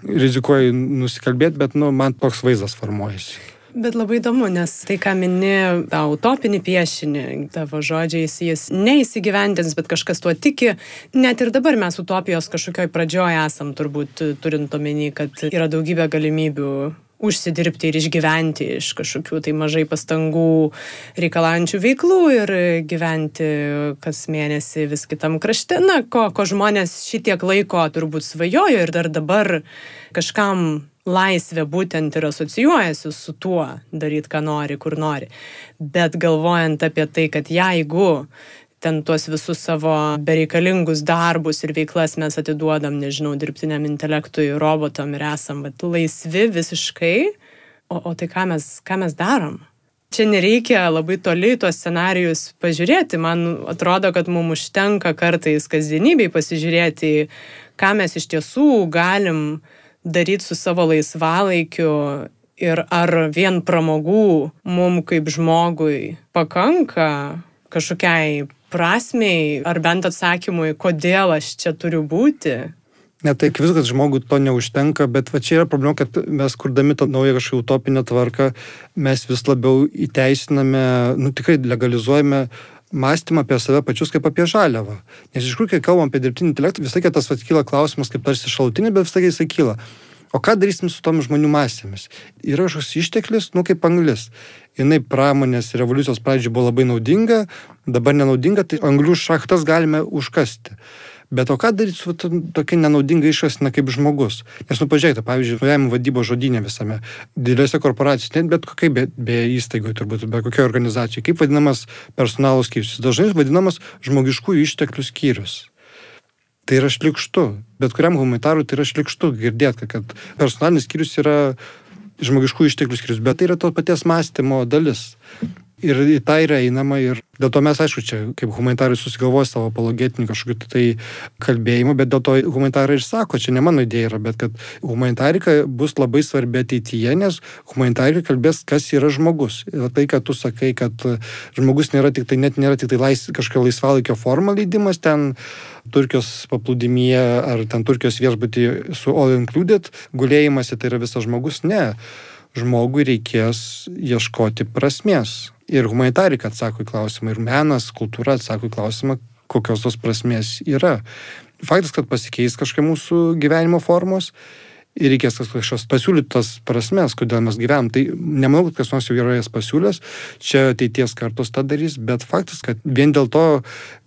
rizikuoju nusikalbėti, bet, nu, man toks vaizdas formuojasi. Bet labai įdomu, nes tai, ką mini, tą utopinį piešinį, tavo žodžiais, jis neįsigyvendins, bet kažkas tuo tiki. Net ir dabar mes utopijos kažkokioj pradžioje esam, turbūt turint omeny, kad yra daugybė galimybių užsidirbti ir išgyventi iš kažkokių tai mažai pastangų reikalaujančių veiklų ir gyventi kas mėnesį vis kitam krašte. Na, ko, ko žmonės šitiek laiko turbūt svajojo ir dar dabar kažkam laisvė būtent ir asocijuojasi su tuo daryti, ką nori, kur nori. Bet galvojant apie tai, kad jeigu ten tuos visus savo bereikalingus darbus ir veiklas mes atiduodam, nežinau, dirbtiniam intelektui, robotam ir esam vat, laisvi visiškai, o, o tai ką mes, ką mes darom? Čia nereikia labai toli tuos scenarius pažiūrėti. Man atrodo, kad mums užtenka kartais kasdienybei pasižiūrėti, ką mes iš tiesų galim uh, daryti su savo laisvalaikiu ir ar vien pramogų mum kaip žmogui pakanka kažkokiai prasmei ar bent atsakymui, kodėl aš čia turiu būti. Ne, tai akivaizdu, kad žmogui to neužtenka, bet va čia yra problema, kad mes kurdami tą naują kažkokią utopinę tvarką, mes vis labiau įteisiname, nu tikrai legalizuojame mąstymą apie save pačius kaip apie žaliavą. Nes iš tikrųjų, kai kalbam apie dirbtinį intelektą, visai tas atkyla klausimas kaip tarsi šalutinį, bet visai jisai kyla. O ką darysim su tom žmonių masėmis? Yra kažkoks išteklis, nu kaip anglis. Jis pramonės revoliucijos pradžioje buvo labai naudinga, dabar nenaudinga, tai anglių šachtas galime užkasti. Bet o ką daryti su tokia nenaudinga iškasina kaip žmogus? Nes, nu, pažiūrėkite, pavyzdžiui, važiavimo vadybos žodinė visame, didelėse korporacijose, net bet kokiai, be, be įstaigoje turbūt, be kokioje organizacijoje, kaip vadinamas personalo skyrius, dažnai vadinamas žmogiškųjų išteklių skyrius. Tai yra šlikštu, bet kuriam humanitarui tai yra šlikštu girdėti, kad personalinis skyrius yra žmogiškų išteklių skyrius, bet tai yra to paties mąstymo dalis. Ir į tą yra einama ir dėl to mes, aišku, čia kaip humanitarai susigalvoja savo apologetinį kažkokį tai kalbėjimą, bet dėl to humanitarai ir sako, čia ne mano idėja yra, bet kad humanitarika bus labai svarbi ateityje, nes humanitarika kalbės, kas yra žmogus. Ir tai, kad tu sakai, kad žmogus nėra tik tai, net nėra tik tai lais, kažkokia laisvalaikio forma leidimas ten Turkijos paplūdimyje ar ten Turkijos viešbutį su all included, gulėjimasi tai yra visas žmogus. Ne. Žmogui reikės ieškoti prasmės. Ir humanitarika atsako į klausimą, ir menas, kultūra atsako į klausimą, kokios tos prasmės yra. Faktas, kad pasikeis kažkokia mūsų gyvenimo formos ir reikės kažkas pasiūlyti tas prasmes, kodėl mes gyvenam. Tai nemanau, kad kas nors jau yra jas pasiūlęs, čia ateities kartos tą darys, bet faktas, kad vien dėl to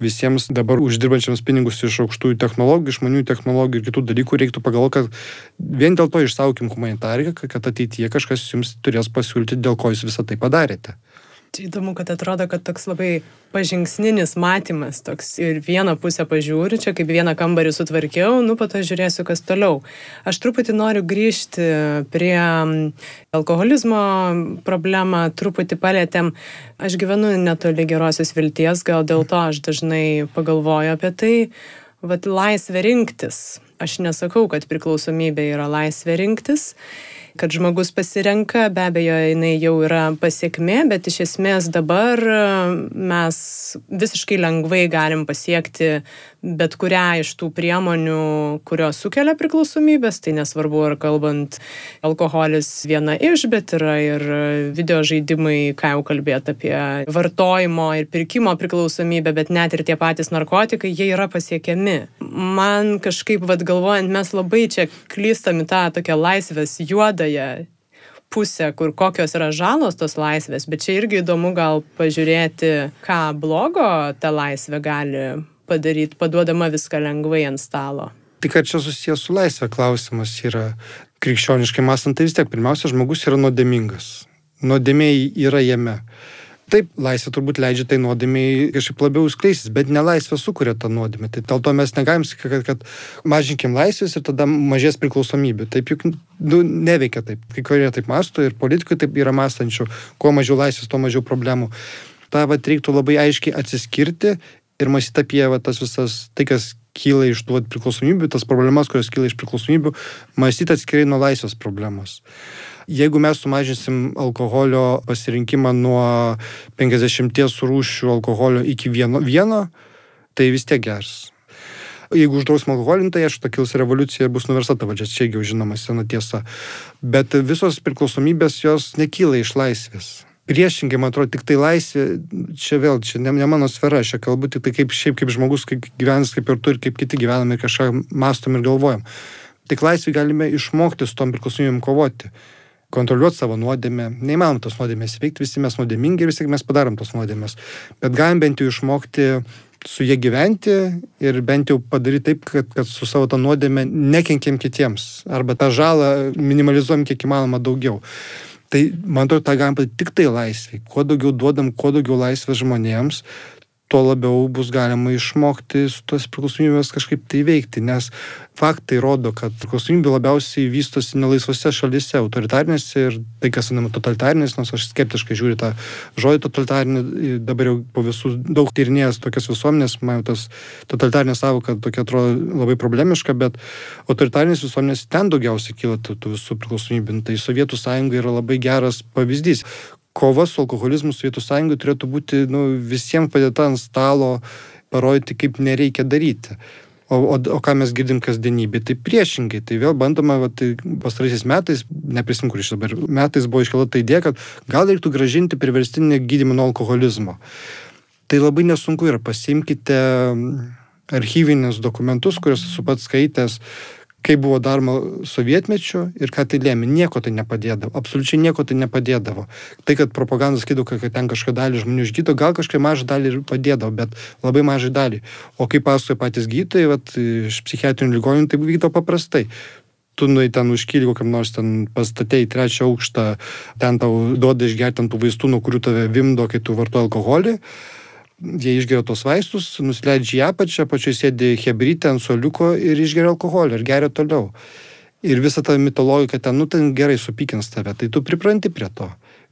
visiems dabar uždirbančiams pinigus iš aukštųjų technologijų, išmanių technologijų ir kitų dalykų reiktų pagalvoti, kad vien dėl to išsaukim humanitariką, kad ateityje kažkas jums turės pasiūlyti, dėl ko jūs visą tai padarėte. Čia įdomu, kad atrodo, kad toks labai pažingsninis matymas, toks ir vieną pusę pažiūriu, čia kaip vieną kambarį sutvarkiau, nu po to žiūrėsiu, kas toliau. Aš truputį noriu grįžti prie alkoholizmo problemą, truputį palėtėm. Aš gyvenu netoli gerosios vilties, gal dėl to aš dažnai pagalvoju apie tai. Vat laisvė rinktis. Aš nesakau, kad priklausomybė yra laisvė rinktis kad žmogus pasirenka, be abejo, jinai jau yra pasiekmė, bet iš esmės dabar e, mes visiškai lengvai galim pasiekti bet kurią iš tų priemonių, kurios sukelia priklausomybės, tai nesvarbu, ar kalbant alkoholis viena iš, bet yra ir video žaidimai, ką jau kalbėt apie vartojimo ir pirkimo priklausomybę, bet net ir tie patys narkotikai, jie yra pasiekiami. Man kažkaip, vad galvojant, mes labai čia klystam į tą tokią laisvės juodąją pusę, kur kokios yra žalos tos laisvės, bet čia irgi įdomu gal pažiūrėti, ką blogo ta laisvė gali padaryti, paduodama viską lengvai ant stalo. Tik kad čia susijęs su laisvė klausimas yra krikščioniškai mąstant, tai vis tiek pirmiausia, žmogus yra nuodėmingas. Nuodėmiai yra jame. Taip, laisvė turbūt leidžia tai nuodėmiai kažkaip labiau skleisis, bet ne laisvė sukuria tą nuodėmę. Tai dėl to mes negalim sakyti, kad, kad mažinkim laisvės ir tada mažės priklausomybė. Taip juk nu, neveikia taip. Kai kurie taip masto ir politikai taip yra mąstančių, kuo mažiau laisvės, tuo mažiau problemų. Ta va reiktų labai aiškiai atsiskirti ir mąstyti apie va, tas visas, tai kas kyla iš tų va, priklausomybių, tas problemas, kurios kyla iš priklausomybių, mąstyti atskirai nuo laisvės problemos. Jeigu mes sumažinsim alkoholio pasirinkimą nuo 50 rūšių alkoholio iki vieno, vieno tai vis tiek gers. Jeigu uždrausim alkoholį, tai aišku, kils revoliucija ir bus nuversta ta valdžia, čia jau žinoma sena tiesa. Bet visos priklausomybės jos nekyla iš laisvės priešingai, man atrodo, tik tai laisvė, čia vėl, čia ne, ne mano sfera, aš kalbu tik tai kaip šiaip kaip žmogus, kaip gyvenas, kaip ir tu ir kaip kiti gyvename kažką mastom ir galvojam. Tik laisvė galime išmokti su tom priklausomybėm kovoti, kontroliuoti savo nuodėmę. Neįmanoma tos nuodėmės veikti, visi mes nuodėmingi ir vis tiek mes padarom tos nuodėmės. Bet galim bent jau išmokti su jie gyventi ir bent jau padaryti taip, kad, kad su savo tą nuodėmę nekenkiam kitiems arba tą žalą minimalizuojam kiek įmanoma daugiau. Tai man atrodo, tą galim padaryti tik tai laisvai. Kuo daugiau duodam, kuo daugiau laisvės žmonėms, tuo labiau bus galima išmokti su tos priklausomybės kažkaip tai veikti, nes faktai rodo, kad priklausomybė labiausiai vystosi nelaisvose šalise, autoritarinėse ir tai, kas vadinama totalitarinės, nors aš skeptiškai žiūriu tą žodį totalitarinį, dabar jau po visų daug tyrinėjęs tokias visuomenės, man tas totalitarinė savoka tokia atrodo labai problemiška, bet autoritarinės visuomenės ten daugiausiai kyla tų, visų priklausomybių. Tai Sovietų sąjunga yra labai geras pavyzdys kova su alkoholizmu Sovietų sąjungai turėtų būti nu, visiems padėta ant stalo, parodyti, kaip nereikia daryti. O, o, o ką mes girdim kasdienybė, tai priešingai, tai vėl bandoma, va, tai pastaraisiais metais, neprisim, kur iš dabar metais buvo iškelta ta idėja, kad gal reiktų gražinti priverstinį gydymą nuo alkoholizmo. Tai labai nesunku yra, pasimkite archyvinius dokumentus, kuriuos esu pats skaitęs, kaip buvo daroma sovietmečiu ir ką tai lėmė. Nieko tai nepadėdavo. Absoliučiai nieko tai nepadėdavo. Tai, kad propaganda skaido, kad ten kažką dalį žmonių išgydo, gal kažkai mažą dalį ir padėdavo, bet labai mažai dalį. O kaip pasakoja patys gydytojai, vat, iš psichiatrinių ligoninių, tai vykdo paprastai tu nu ten užkyli kokiam nors ten pastatei trečią aukštą, ten tau duoda išgerti ant tų vaistų, nuo kurių tave vimdo, kai tu vartoji alkoholį jie išgeria tos vaistus, nusileidžia į apačią, pačioj sėdi hebrytė ant soliuko ir išgeria alkoholį ir geria toliau. Ir visa ta mitologija, ten, nu, ten gerai supykins tave, tai tu pripranti prie to.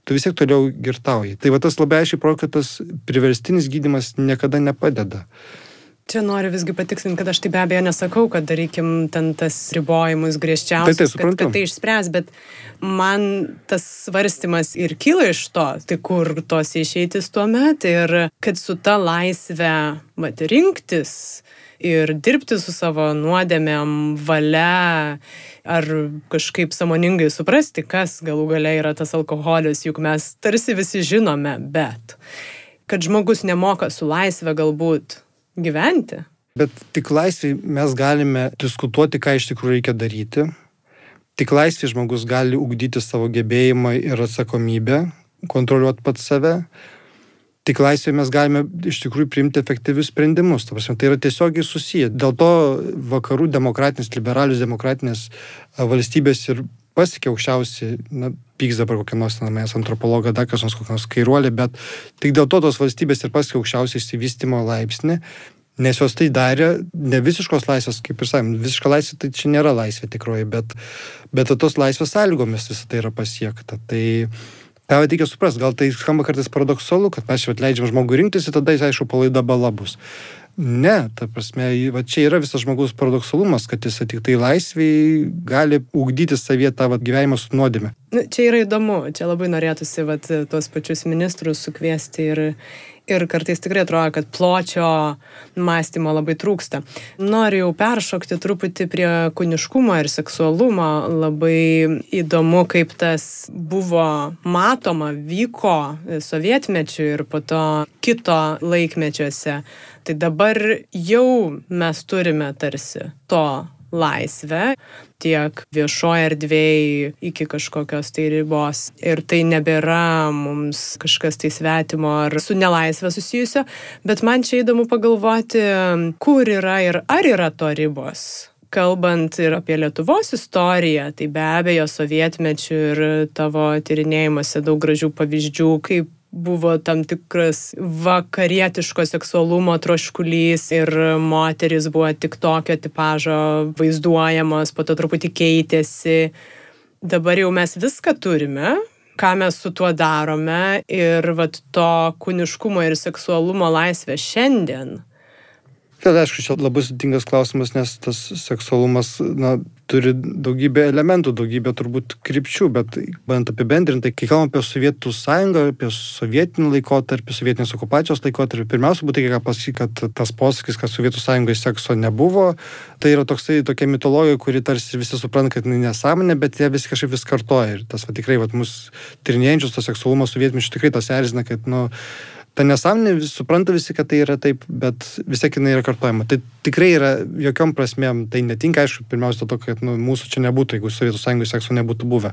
Tu vis tiek toliau girtauji. Tai va tas labai aiškiai provokas, tas priverstinis gydimas niekada nepadeda. Čia noriu visgi patikslinti, kad aš tai be abejo nesakau, kad darykim ten tas ribojimus griežčiausius, tai, tai, kad, kad tai išspręs, bet man tas svarstymas ir kyla iš to, tai kur tos išeitis tuo metu ir kad su ta laisvė mat, rinktis ir dirbti su savo nuodėmėm, valia, ar kažkaip samoningai suprasti, kas galų gale yra tas alkoholis, juk mes tarsi visi žinome, bet kad žmogus nemoka su laisvė galbūt gyventi. Bet tik laisvai mes galime diskutuoti, ką iš tikrųjų reikia daryti. Tik laisvai žmogus gali ugdyti savo gebėjimą ir atsakomybę, kontroliuoti pat save. Tik laisvai mes galime iš tikrųjų priimti efektyvius sprendimus. Ta prasme, tai yra tiesiogiai susiję. Dėl to vakarų demokratinės, liberalius demokratinės valstybės ir pasiekė aukščiausi, na, pyks dabar kokią nors namės antropologą, dar kas nors kokią nors kairuolį, bet tik dėl to tos valstybės ir pasiekė aukščiausią išsivystimo laipsnį, nes jos tai darė ne visiškos laisvės, kaip ir sakėm, visiška laisvė tai čia nėra laisvė tikroji, bet, bet tos laisvės sąlygomis visą tai yra pasiekta. Tai tą reikia suprasti, gal tai skamba kartais paradoksalu, kad mes čia atleidžiam žmogų rinktis ir tada jis aišku palaida bala bus. Ne, ta prasme, va čia yra visas žmogaus paradoksalumas, kad jis tik tai laisviai gali ugdyti savietą tą va, gyvenimą su nuodėme. Nu, čia yra įdomu, čia labai norėtųsi va, tuos pačius ministrus sukviesti ir, ir kartais tikrai atrodo, kad pločio mąstymo labai trūksta. Noriu jau peršokti truputį prie kūniškumo ir seksualumo. Labai įdomu, kaip tas buvo matoma, vyko sovietmečiu ir po to kito laikmečiuose. Tai dabar jau mes turime tarsi to laisvę tiek viešoje erdvėje iki kažkokios tai ribos. Ir tai nebėra mums kažkas tai svetimo ar su nelaisvė susijusio, bet man čia įdomu pagalvoti, kur yra ir ar yra to ribos. Kalbant ir apie Lietuvos istoriją, tai be abejo sovietmečių ir tavo tyrinėjimuose daug gražių pavyzdžių, kaip buvo tam tikras vakarietiško seksualumo troškulys ir moteris buvo tik tokio tipažo vaizduojamos, po to truputį keitėsi. Dabar jau mes viską turime, ką mes su tuo darome ir vat to kūniškumo ir seksualumo laisvė šiandien Vėl, aišku, čia labai sudingas klausimas, nes tas seksualumas na, turi daugybę elementų, daugybę turbūt krypčių, bet bent apibendrintai, kai kalbame apie Sovietų sąjungą, apie sovietinį laikotarpį, sovietinės okupacijos laikotarpį, pirmiausia, būtų reikia pasakyti, kad tas posakis, kad Sovietų sąjungoje sekso nebuvo, tai yra toksai, tokia mitologija, kuri tarsi visi supranta, kad tai nesąmonė, bet jie vis kažkaip vis kartoja. Ir tas va, tikrai, va, mus tyrinėjančius to seksualumo sovietmečių tikrai tas erzina, kad, nu, ta nesąmonė, supranta visi, kad tai yra taip, bet vis tiek jinai yra kartojama. Tai tikrai yra jokiom prasmėm, tai netinka, aišku, pirmiausia, to, kad nu, mūsų čia nebūtų, jeigu Sovietų sąjungos sekso nebūtų buvę.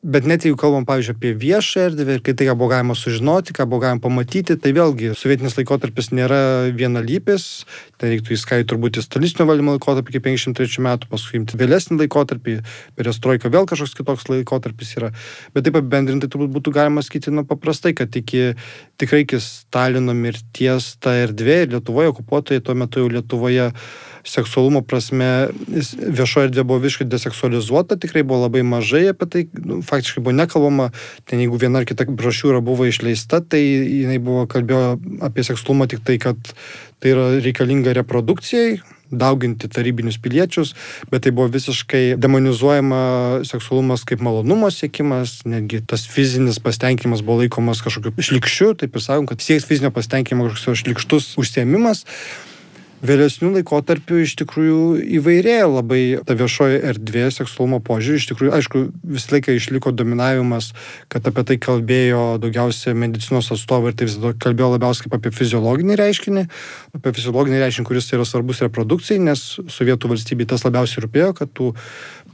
Bet net jeigu kalbam, pavyzdžiui, apie viešą erdvę ir kai tai, ką buvo galima sužinoti, ką buvo galima pamatyti, tai vėlgi sovietinis laikotarpis nėra vienalypis, tai reiktų įskaityti turbūt į stalicinio valdymo laikotarpį iki 53 metų, paskui imti vėlesnį laikotarpį, perestroika vėl kažkoks kitoks laikotarpis yra. Bet taip apibendrintai turbūt būtų galima sakyti, nu, paprastai, kad iki tikrai iki Stalino mirties ta erdvė Lietuvoje, okupuotojai tuo metu jau Lietuvoje seksualumo prasme viešoje erdvė buvo visiškai deseksualizuota, tikrai buvo labai mažai apie tai, nu, faktiškai buvo nekalbama, ten jeigu viena ar kita brošiūra buvo išleista, tai jinai buvo kalbėjo apie seksualumą tik tai, kad tai yra reikalinga reprodukcijai, dauginti tarybinius piliečius, bet tai buvo visiškai demonizuojama seksualumas kaip malonumo siekimas, netgi tas fizinis pasitenkinimas buvo laikomas kažkokiu šlikščiu, taip ir sakom, kad sieks fizinio pasitenkinimo kažkoks šlikštus užsiemimas. Vėlesnių laikotarpių iš tikrųjų įvairėja labai ta viešoji erdvė seksualumo požiūrį. Iš tikrųjų, aišku, visą laiką išliko dominavimas, kad apie tai kalbėjo daugiausia medicinos atstovai ir tai vis dėlto kalbėjo labiausiai kaip apie fiziologinį reiškinį, apie fiziologinį reiškinį, kuris yra svarbus reprodukcijai, nes sovietų valstybei tas labiausiai rūpėjo, kad tų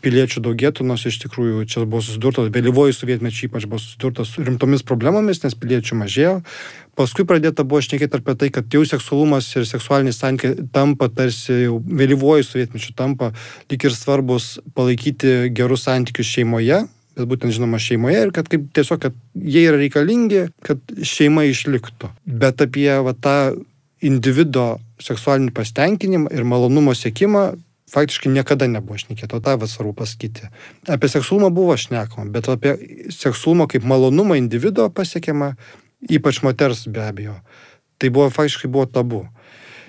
piliečių daugėtų, nors iš tikrųjų čia buvo susidurtas, vėlyvoji sovietmečiai ypač buvo susidurtas su rimtomis problemomis, nes piliečių mažėjo. Paskui pradėta buvo šnekėti apie tai, kad jau seksualumas ir seksualinis santykiai tampa tarsi jau vėlyvoji sovietmečių tampa lyg ir svarbus palaikyti gerus santykius šeimoje, bet būtent žinoma šeimoje ir kad kaip tiesiog, kad jie yra reikalingi, kad šeima išliktų. Bet apie va, tą individo seksualinį pasitenkinimą ir malonumo siekimą faktiškai niekada nebuvo šnekėta, o tą va svarbu pasakyti. Apie seksualumą buvo šnekama, bet apie seksualumą kaip malonumą individuo pasiekiama ypač moters be abejo. Tai buvo faktiškai buvo tabu.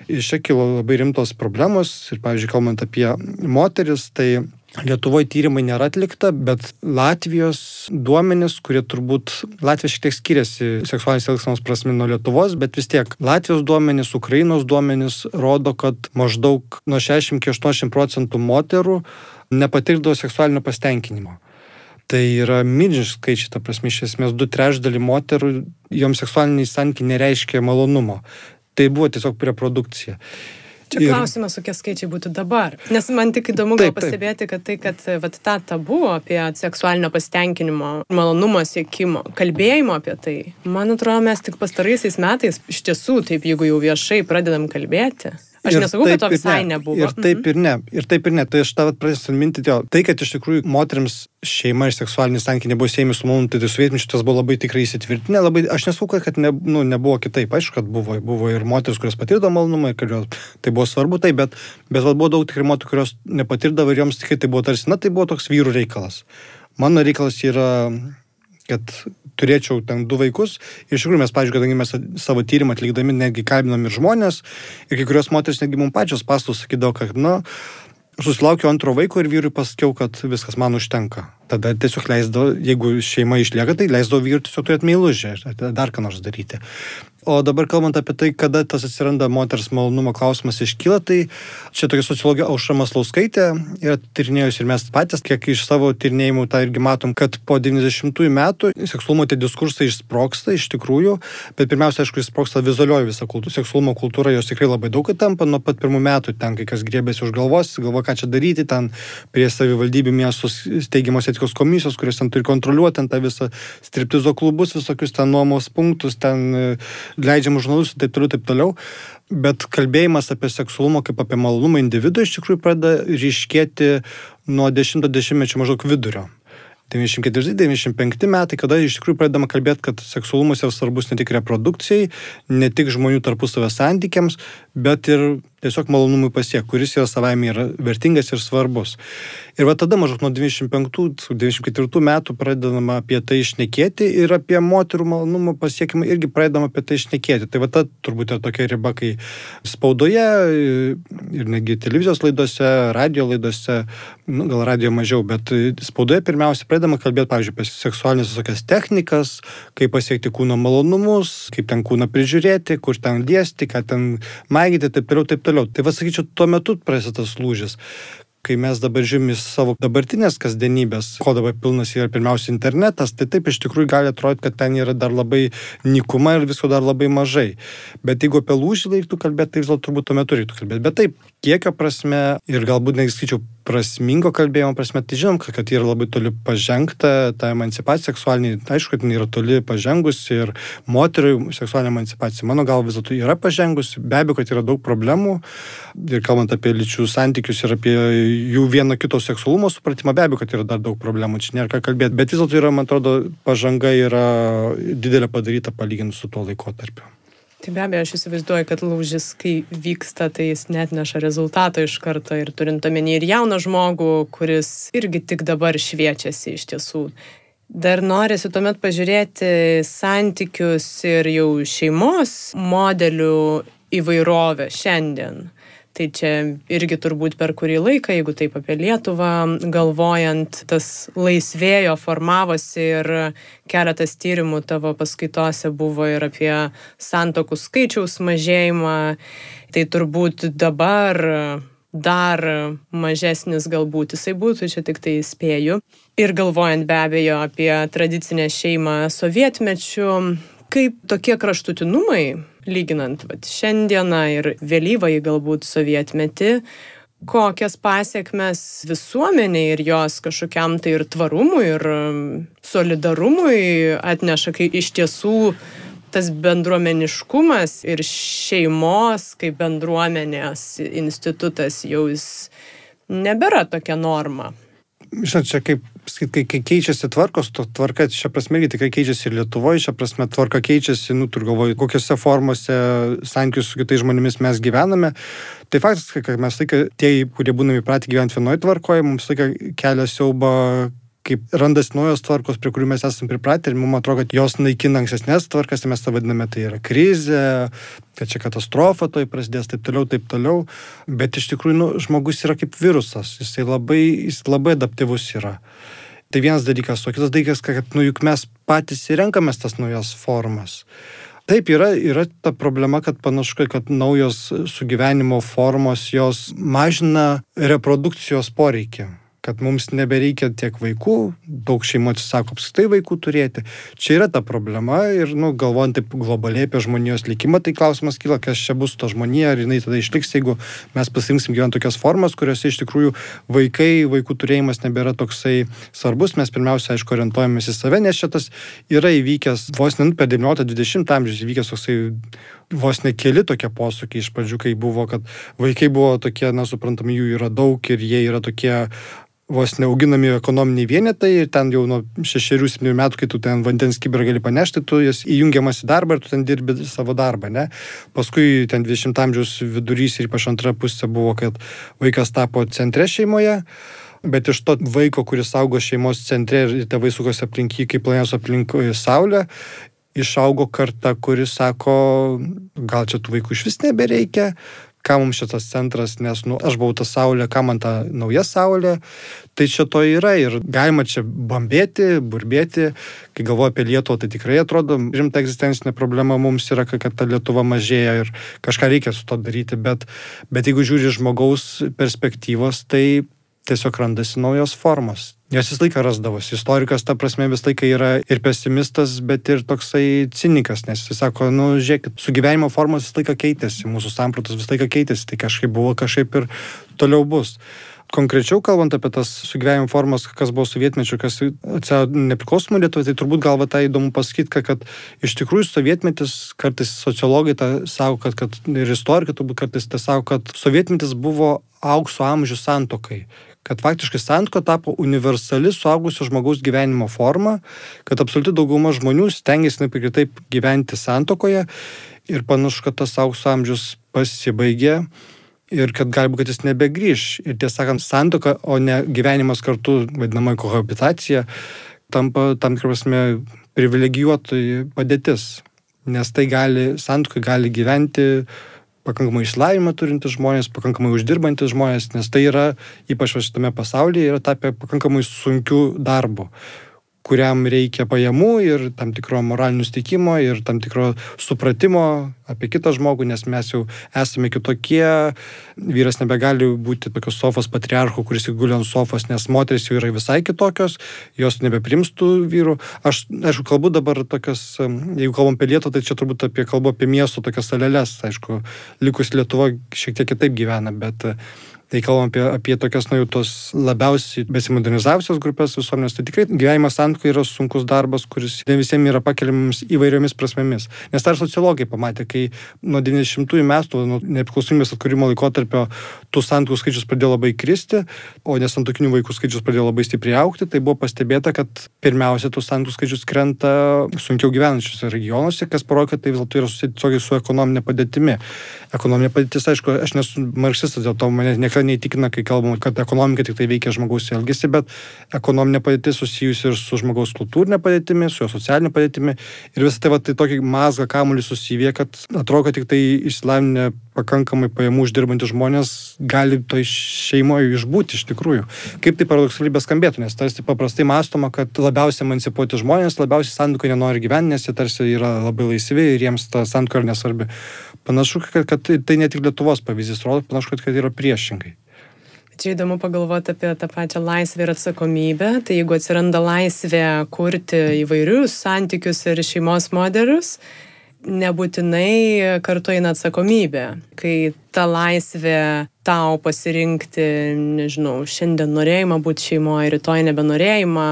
Iš čia kilo labai rimtos problemos ir, pavyzdžiui, kalbant apie moteris, tai Lietuvoje tyrimai nėra atlikta, bet Latvijos duomenys, kurie turbūt Latvija šiek tiek skiriasi seksualinės elgsenos prasme nuo Lietuvos, bet vis tiek Latvijos duomenys, Ukrainos duomenys rodo, kad maždaug nuo 60 iki 80 procentų moterų nepatirdavo seksualinio pastenkinimo. Tai yra milžiniški skaičiai, ta prasme, iš esmės du trečdalį moterų, joms seksualiniai santykiai nereiškia malonumo. Tai buvo tiesiog reprodukcija. Čia ir... klausimas, kokie skaičiai būtų dabar. Nes man tik įdomu taip, pastebėti, kad tai, kad vat, ta tabu apie seksualinio pasitenkinimo, malonumo siekimo, kalbėjimo apie tai, man atrodo, mes tik pastaraisiais metais iš tiesų, taip jeigu jau viešai pradedam kalbėti, Aš ir nesakau, kad to visai ne. nebuvo. Ir taip mhm. ir ne. Ir taip ir ne. Tai aš tavo pradėsiu minti, jo. Tai, kad iš tikrųjų moteriams šeima ir seksualiniai santykiai nebuvo siejami su manim, tai tai sovietmečiu tas buvo labai tikrai įsitvirtinę. Labai, aš nesakau, kad ne, nu, nebuvo kitaip. Aišku, kad buvo, buvo ir moteris, kurios patirdo malonumą, kad tai buvo svarbu, tai, bet, bet buvo daug tikrai moterų, kurios nepatirdavo ir joms tikrai tai buvo tarsi, na, tai buvo toks vyrų reikalas. Mano reikalas yra kad turėčiau ten du vaikus. Ir iš tikrųjų mes, pažiūrėjau, kadangi mes savo tyrimą atlikdami netgi kalbinam ir žmonės, ir kai kurios moteris netgi mums pačios pastus sakydavo, kad, na, susilaukiau antro vaiko ir vyrui pasakiau, kad viskas man užtenka. Tada tiesiog leisdavo, jeigu šeima išlieka, tai leisdavo vyrui tiesiog turėti meilužę, dar ką nors daryti. O dabar kalbant apie tai, kada tas atsiranda moters malonumo klausimas iškyla, tai čia tokia sociologija Aušra Maslauskaitė yra tyrinėjusi ir mes patys, kiek iš savo tyrinėjimų tą irgi matom, kad po 90-ųjų metų seksualumo tie diskursai išsproksta iš tikrųjų, bet pirmiausia, aišku, išsproksta vizualioji visa kultūra, seksualumo kultūra, jos tikrai labai daug įtampa nuo pat pirmų metų, ten kai kas grėbėsi už galvos, galvo, ką čia daryti, ten prie savivaldybių miestus steigiamos etikos komisijos, kurios ten turi kontroliuoti ten tą visą striptizo klubus, visokius ten nuomos punktus, ten leidžiamų žurnalistų ir taip toliau, taip toliau. Bet kalbėjimas apie seksualumą kaip apie malonumą individu iš tikrųjų pradeda ryškėti nuo 10-mečio maždaug vidurio. 94-95 metai, kada iš tikrųjų pradedama kalbėti, kad seksualumas yra svarbus ne tik reprodukcijai, ne tik žmonių tarpusavio santykiams, bet ir tiesiog malonumui pasiekti, kuris yra savaime yra vertingas ir svarbus. Ir va tada maždaug nuo 95-94 metų pradedama apie tai išnekėti ir apie moterų malonumą pasiekimą irgi pradedama apie tai išnekėti. Tai va ta turbūt yra tokia riba, kai spaudoje ir negi televizijos laidose, radio laidose, nu, gal radio mažiau, bet spaudoje pirmiausia pradedama kalbėti, pavyzdžiui, apie seksualinės visokias technikas, kaip pasiekti kūno malonumus, kaip ten kūną prižiūrėti, kur ten liesti, ką ten maigyti, taip toliau, taip toliau. Tai va sakyčiau, tuo metu prasideda tas lūžis kai mes dabar į savo dabartinės kasdienybės, ko dabar pilnas yra pirmiausia internetas, tai taip iš tikrųjų gali atrodyti, kad ten yra dar labai nikuma ir visko dar labai mažai. Bet jeigu apie lūžį reiktų kalbėti, tai vis dėlto turbūt tuo metu reiktų kalbėti. Bet taip, kiekio prasme ir galbūt nesakyčiau prasmingo kalbėjimo prasme, tai žinom, kad yra labai toli pažengta ta emancipacija seksualinė, aišku, kad yra toli pažengusi ir moterių seksualinė emancipacija, mano gal vis dėlto yra pažengusi, be abejo, kad yra daug problemų ir kalbant apie lyčių santykius ir apie jų vieno kito seksualumo supratimą, be abejo, kad yra dar daug problemų, čia nėra ką kalbėti, bet vis dėlto yra, man atrodo, pažanga yra didelė padaryta palyginus su tuo laikotarpiu. Tai be abejo, aš įsivaizduoju, kad lūžis, kai vyksta, tai jis net neša rezultato iš karto ir turint omeny ir jauną žmogų, kuris irgi tik dabar šviečiasi iš tiesų. Dar norisi tuomet pažiūrėti santykius ir jau šeimos modelių įvairovę šiandien. Tai čia irgi turbūt per kurį laiką, jeigu taip apie Lietuvą galvojant, tas laisvėjo formavosi ir keletas tyrimų tavo paskaitose buvo ir apie santokų skaičiaus mažėjimą. Tai turbūt dabar dar mažesnis galbūt jisai būtų, čia tik tai spėju. Ir galvojant be abejo apie tradicinę šeimą sovietmečių, kaip tokie kraštutinumai lyginant vat, šiandieną ir vėlyvąjį galbūt sovietmetį, kokias pasiekmes visuomeniai ir jos kažkokiam tai ir tvarumui, ir um, solidarumui atneša, kai iš tiesų tas bendruomeniškumas ir šeimos kaip bendruomenės institutas jau jis nebėra tokia norma. Žinot, čia kaip, kai, kai keičiasi tvarkos, to tvarka šia prasme irgi tikrai keičiasi ir Lietuvoje, šia prasme tvarka keičiasi, nu, tur galvoju, kokiuose formose santykius su kitais žmonėmis mes gyvename. Tai faktas, kad mes laiką, tie, kurie būname įpratę gyventi vienoje tvarkoje, mums laiką kelia siauba kaip randasi naujos tvarkos, prie kurių mes esame pripratę ir mums atrodo, kad jos naikina ankstesnės tvarkas, tai mes tą vadiname, tai yra krizė, kad čia katastrofa toj prasidės, taip toliau, taip toliau. Bet iš tikrųjų nu, žmogus yra kaip virusas, jisai labai, jis labai adaptyvus yra. Tai vienas dalykas, o kitas dalykas, kad nu, juk mes patys įrenkamės tas naujas formas. Taip, yra, yra ta problema, kad panašu, kad naujos sugyvenimo formos jos mažina reprodukcijos poreikį kad mums nebereikia tiek vaikų, daug šeimų atsisako apskritai vaikų turėti. Čia yra ta problema ir, nu, galvojant taip globaliai apie žmonijos likimą, tai klausimas kyla, kas čia bus to žmonija, ar jinai tada išliks, jeigu mes pasirinksim gyventi tokias formas, kuriuose iš tikrųjų vaikai, vaikų turėjimas nebėra toksai svarbus. Mes pirmiausia, aišku, orientuojamės į save, nes šitas yra įvykęs vos ne per 19-20 amžius įvykęs toksai vos ne keli tokie posūkiai iš pradžių, kai buvo, kad vaikai buvo tokie, na, suprantami, jų yra daug ir jie yra tokie vos neauginami ekonominiai vienetai ir ten jau nuo šešerių, septynių metų, kai tu ten vandens kiberą gali panešti, tu jas įjungiamas į darbą ir tu ten dirbi savo darbą, ne? Paskui ten 20 amžiaus vidurys ir ypač antra pusė buvo, kad vaikas tapo centre šeimoje. Bet iš to vaiko, kuris augo šeimos centre ir tėvai sukosi aplink jį, kaip planetos aplink Saulę, išaugo karta, kuris sako, gal čia tų vaikų iš vis nebereikia, ką mums šitas centras, nes, nu, aš buvau ta saulė, ką man ta nauja saulė, tai čia to yra ir galima čia bambėti, burbėti, kai galvoju apie Lietuvą, tai tikrai atrodo rimta egzistencinė problema mums yra, kad ta Lietuva mažėja ir kažką reikia su to daryti, bet, bet jeigu žiūri žmogaus perspektyvos, tai tiesiog randasi naujos formos. Jos visą laiką rasdavosi. Istorikas, ta prasme, visą laiką yra ir pesimistas, bet ir toksai cinikas, nes jis sako, nu, žiūrėkit, sugyvenimo formos visą laiką keitėsi, mūsų sampratos visą laiką keitėsi, tai kažkaip buvo, kažkaip ir toliau bus. Konkrečiau kalbant apie tas sugyvenimo formas, kas buvo sovietmečiu, kas atsirado nepriklausomų Lietuvoje, tai turbūt galva tą įdomu pasakyti, kad, kad iš tikrųjų sovietmetis, kartais sociologai tą savo, kad, kad ir istorikai turbūt kartais tą savo, kad sovietmetis buvo aukso amžių santokai kad faktiškai santuoka tapo universali suaugusio žmogaus gyvenimo forma, kad absoliuti dauguma žmonių stengiasi taip ir kitaip gyventi santokoje ir panašu, kad tas aukso amžius pasibaigė ir kad galbūt, kad jis nebegrįž. Ir tiesą sakant, santoka, o ne gyvenimas kartu, vadinamoji kohabitacija, tampa tam tikrą prasme privilegijuotojai padėtis. Nes tai gali, santokai gali gyventi pakankamai išsilavinimą turintys žmonės, pakankamai uždirbantis žmonės, nes tai yra, ypač šitame pasaulyje, yra tapę pakankamai sunkiu darbu kuriam reikia pajamų ir tam tikro moralinio stikimo ir tam tikro supratimo apie kitą žmogų, nes mes jau esame kitokie, vyras nebegali būti tokios sofos patriarcho, kuris įgulė ant sofos, nes moteris jau yra visai kitokios, jos nebeprimstų vyrų. Aš, aišku, kalbu dabar tokias, jeigu kalbam apie Lietuvą, tai čia turbūt apie kalbu apie miesto tokias salelės, aišku, likus Lietuva šiek tiek kitaip gyvena, bet Tai kalbam apie, apie tokias, na, jau tos labiausiai besimodernizavusios grupės visuomenės. Tai tikrai gyvenimas santuokai yra sunkus darbas, kuris ne visiems yra pakeliamas įvairiomis prasmėmis. Nes ir sociologai pamatė, kai nuo 90-ųjų metų, nuo nepriklausomybės atkūrimo laikotarpio, tų santuokų skaičius pradėjo labai kristi, o nesantokinių vaikų skaičius pradėjo labai stipriai aukti, tai buvo pastebėta, kad pirmiausia, tų santuokų skaičius krenta sunkiau gyvenančiuose regionuose, kas parodo, kad tai vis dėlto yra susitiesiogiai su ekonominė padėtimi. Ekonominė padėtis, aišku, aš nesu marksistas, dėl to mane niekada neįtikina, kai kalbam, kad ekonomika tik tai veikia žmogaus elgesį, bet ekonominė padėtis susijusi ir su žmogaus kultūrinė padėtimi, su jo socialinė padėtimi. Ir visą tai, va, tai tokį mazgą kamuolį susivė, kad atrodo, kad tik tai išsilavinę pakankamai pajamų uždirbantys žmonės gali toj šeimoje išbūti iš tikrųjų. Kaip tai paradoksaliai beskambėtų, nes tarsi paprastai mąstoma, kad labiausiai emancipuoti žmonės labiausiai santukai nenori gyventi, nes jie tarsi yra labai laisvi ir jiems ta santuoka yra nesvarbi. Panašu, kad, kad tai ne tik Lietuvos pavyzdys, rodo, panašu, kad, kad yra priešingai. Čia įdomu pagalvoti apie tą pačią laisvę ir atsakomybę. Tai jeigu atsiranda laisvė kurti įvairius santykius ir šeimos modelius, nebūtinai kartu eina atsakomybė. Kai ta laisvė tau pasirinkti, nežinau, šiandien norėjimą būti šeimoje, rytoj nebenorėjimą,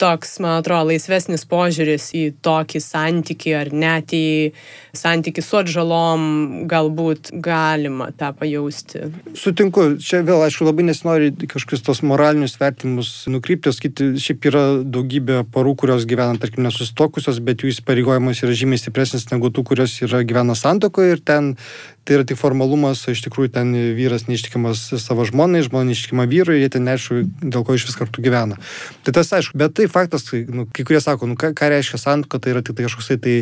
toks, man atrodo, laisvesnis požiūris į tokį santyki ar net į santyki su atžalom, galbūt galima tą pajausti. Sutinku, čia vėl, aišku, labai nesinori kažkokius tos moralinius vertimus nukrypti, sakyti, šiaip yra daugybė porų, kurios gyvena, tarkim, nesusitokusios, bet jų įsipareigojimas yra žymiai stipresnis negu tų, kurios yra gyvena santokoje ir ten tai yra tik formalumas, iš tikrųjų ten vyras neištikimas savo žmonai, žmona neištikima vyrui, jie ten neaišku, dėl ko iš vis kartu gyvena. Tai tas aišku, bet tai faktas, nu, kai kurie sako, nu, ką, ką reiškia santuoka, tai yra tik tai kažkoks tai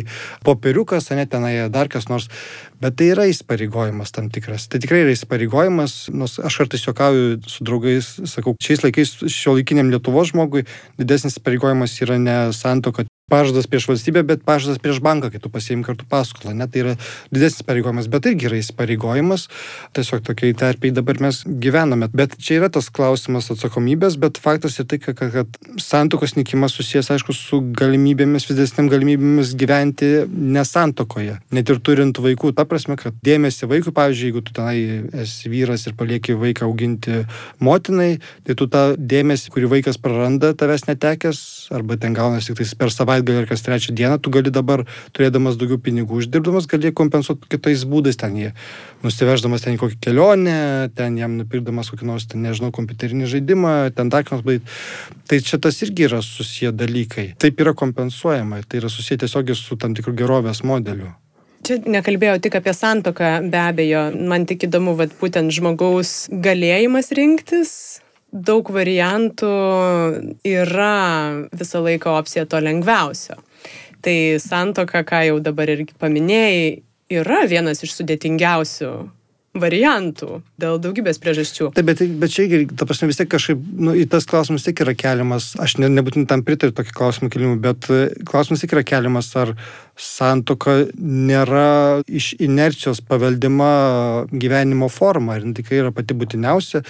popieriukas, ne tenai dar kas nors, bet tai yra įsipareigojimas tam tikras. Tai tikrai yra įsipareigojimas, nors aš kartais juokauju su draugais, sakau, šiais laikais šio laikiniam Lietuvos žmogui didesnis įsipareigojimas yra ne santuoka, pažadas prieš valstybę, bet pažadas prieš banką, kai tu pasiimi kartu paskolą. Ne? Tai yra didesnis pareigojimas, bet irgi yra įsipareigojimas. Tiesiog tokiai terpiai dabar mes gyvename. Bet čia yra tas klausimas atsakomybės, bet faktas yra tai, kad, kad santokos nikimas susijęs, aišku, su galimybėmis, vis didesnėm galimybėmis gyventi nesantokoje. Net ir turint vaikų, ta prasme, kad dėmesį vaikui, pavyzdžiui, jeigu tu tenai esi vyras ir palieki vaiką auginti motinai, tai tu tą dėmesį, kurį vaikas praranda, tavęs netekęs, arba ten gaunasi tik per savaitę savaitgalį ar kas trečią dieną, tu gali dabar, turėdamas daugiau pinigų uždirbdamas, gali kompensuoti kitais būdais, ten jį nusiveždamas ten į kokią kelionę, ten jam nupirkdamas kokį nors, ten, nežinau, kompiuterinį žaidimą, ten dar kas nors, tai čia tas irgi yra susiję dalykai. Taip yra kompensuojama, tai yra susiję tiesiogiai su tam tikrų gerovės modeliu. Čia nekalbėjau tik apie santoką, be abejo, man tik įdomu, vad būtent žmogaus galėjimas rinktis, daug variantų yra visą laiką opcija to lengviausio. Tai santoka, ką jau dabar irgi paminėjai, yra vienas iš sudėtingiausių variantų dėl daugybės priežasčių. Taip, bet, bet čia ta prasme, vis tiek kažkaip, nu, į tas klausimas tik yra keliamas, aš ne, nebūtinai tam pritariu tokį klausimą kelimui, bet klausimas tik yra keliamas, ar santoka nėra iš inercijos paveldima gyvenimo forma ir tikrai yra pati būtiniausia.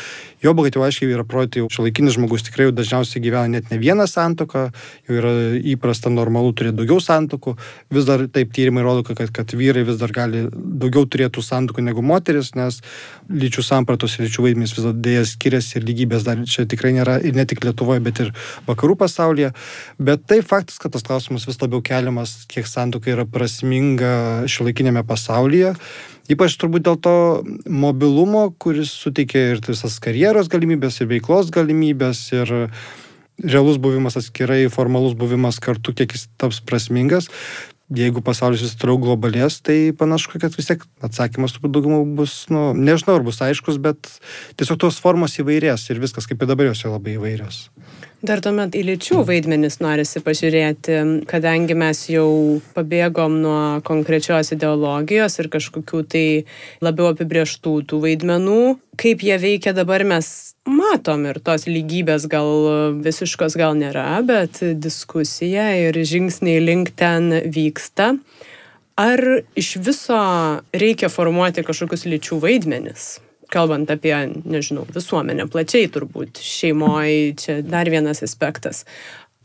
Jo, bet jau aiškiai yra projektai, jau šiuolaikinis žmogus tikrai jau dažniausiai gyvena net ne vieną santoką, jau yra įprasta normalu turėti daugiau santokų. Vis dar taip tyrimai rodo, kad, kad vyrai vis dar gali daugiau turėti santokų negu moteris, nes lyčių sampratos ir lyčių vaidmenys vis dar dėja skiriasi ir lygybės dar čia tikrai nėra ir ne tik Lietuvoje, bet ir vakarų pasaulyje. Bet tai faktas, kad tas klausimas vis labiau keliamas, kiek santokų santuoka yra prasminga šiuolaikinėme pasaulyje. Ypač turbūt dėl to mobilumo, kuris suteikia ir visas karjeros galimybės, ir veiklos galimybės, ir realus buvimas atskirai, formalus buvimas kartu, kiek jis taps prasmingas. Jeigu pasaulis vis toliau globalės, tai panašu, kad vis tiek atsakymas turbūt daugumą bus, nu, nežinau, ar bus aiškus, bet tiesiog tos formos įvairės ir viskas kaip ir dabar jos yra labai įvairios. Dar tuomet į lyčių vaidmenis norisi pažiūrėti, kadangi mes jau pabėgom nuo konkrečios ideologijos ir kažkokių tai labiau apibrieštų tų vaidmenų, kaip jie veikia dabar mes matom ir tos lygybės gal visiškos gal nėra, bet diskusija ir žingsniai link ten vyksta. Ar iš viso reikia formuoti kažkokius lyčių vaidmenis? Kalbant apie, nežinau, visuomenę plačiai turbūt, šeimoje, čia dar vienas aspektas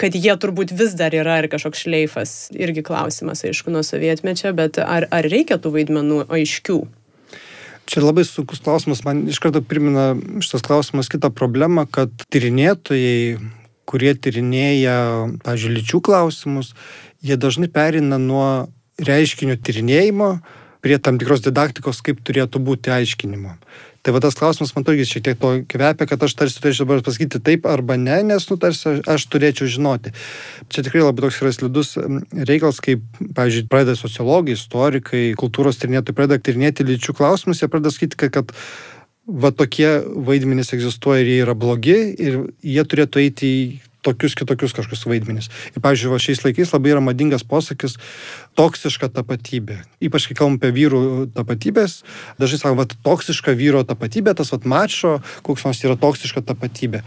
kad jie turbūt vis dar yra ir kažkoks šleifas, irgi klausimas, aišku, nuo sovietmečio, bet ar, ar reikia tų vaidmenų aiškių? Čia labai sunkus klausimas, man iš karto primena šitas klausimas kitą problemą, kad tyrinėtojai, kurie tyrinėja, pažiūrėjau, lyčių klausimus, jie dažnai perina nuo reiškinio tyrinėjimo prie tam tikros didaktikos, kaip turėtų būti aiškinimo. Tai va tas klausimas man irgi šiek tiek to kvepia, kad aš tarsi turėčiau dabar pasakyti taip arba ne, nes, nu, tarsi aš turėčiau žinoti. Čia tikrai labai toks yra slidus reikalas, kaip, pavyzdžiui, pradeda sociologai, istorikai, kultūros tyrinėtojai, pradeda tyrinėti lyčių klausimus, jie pradeda sakyti, kad, kad va tokie vaidmenys egzistuoja ir jie yra blogi ir jie turėtų eiti į tokius kitokius kažkokius vaidmenis. Ir, pavyzdžiui, va, šiais laikais labai yra madingas posakis toksiška tapatybė. Ypač kai kalbam apie vyrų tapatybės, dažnai sakome, va, toksiška vyro tapatybė, tas va, mačo, koks nors yra toksiška tapatybė.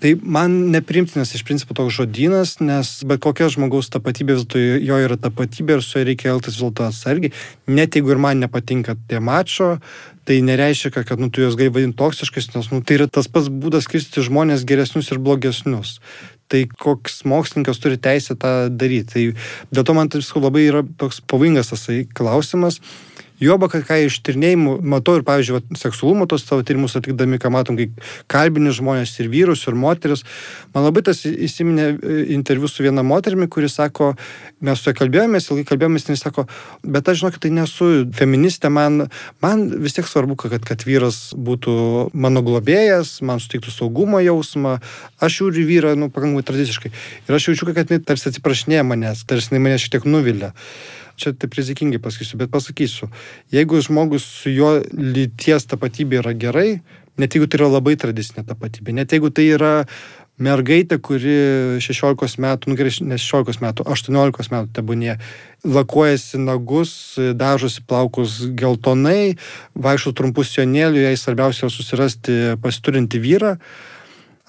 Tai man neprimtinas iš principo toks žodynas, nes bet kokia žmogaus tapatybė vis dėlto jo yra tapatybė ir su ja reikia elgtis vis dėlto atsargiai. Net jeigu ir man nepatinka tie mačo, tai nereiškia, kad, nu, tu juos gali vadinti toksiškais, nes nu, tai yra tas pats būdas skirstyti žmonės geresnius ir blogesnius. Tai koks mokslininkas turi teisę tą daryti. Tai dėl to man tai labai yra toks pavojingas tas klausimas. Juoba, kad ką iš tyrinėjimų matau ir, pavyzdžiui, va, seksualumo tos savo tyrimus atlikdami, ką matom, kai kalbini žmonės ir vyrus, ir moteris. Man labai tas įsiminė e, interviu su viena moterimi, kuri sako, mes su ja kalbėjomės, ilgai kalbėjomės, jis sako, bet aš žinau, kad tai nesu feministė, man, man vis tiek svarbu, kad, kad vyras būtų mano globėjas, man suteiktų saugumo jausmą, aš žiūriu vyrą, nu, pakankamai tradiciškai. Ir aš jaučiu, kad jinai tarsi atsiprašinėja manęs, tarsi jinai mane šiek tiek nuvilia. Čia taip rizikingai pasakysiu, bet pasakysiu, jeigu žmogus su jo lyties tapatybė yra gerai, net jeigu tai yra labai tradicinė tapatybė, net jeigu tai yra mergaitė, kuri 16 metų, nu gerai, ne 16 metų, 18 metų tebūnė, lakuojasi nagus, dažosi plaukus geltonai, vaikšto trumpus jonėlių, jai svarbiausia susirasti pasiturinti vyrą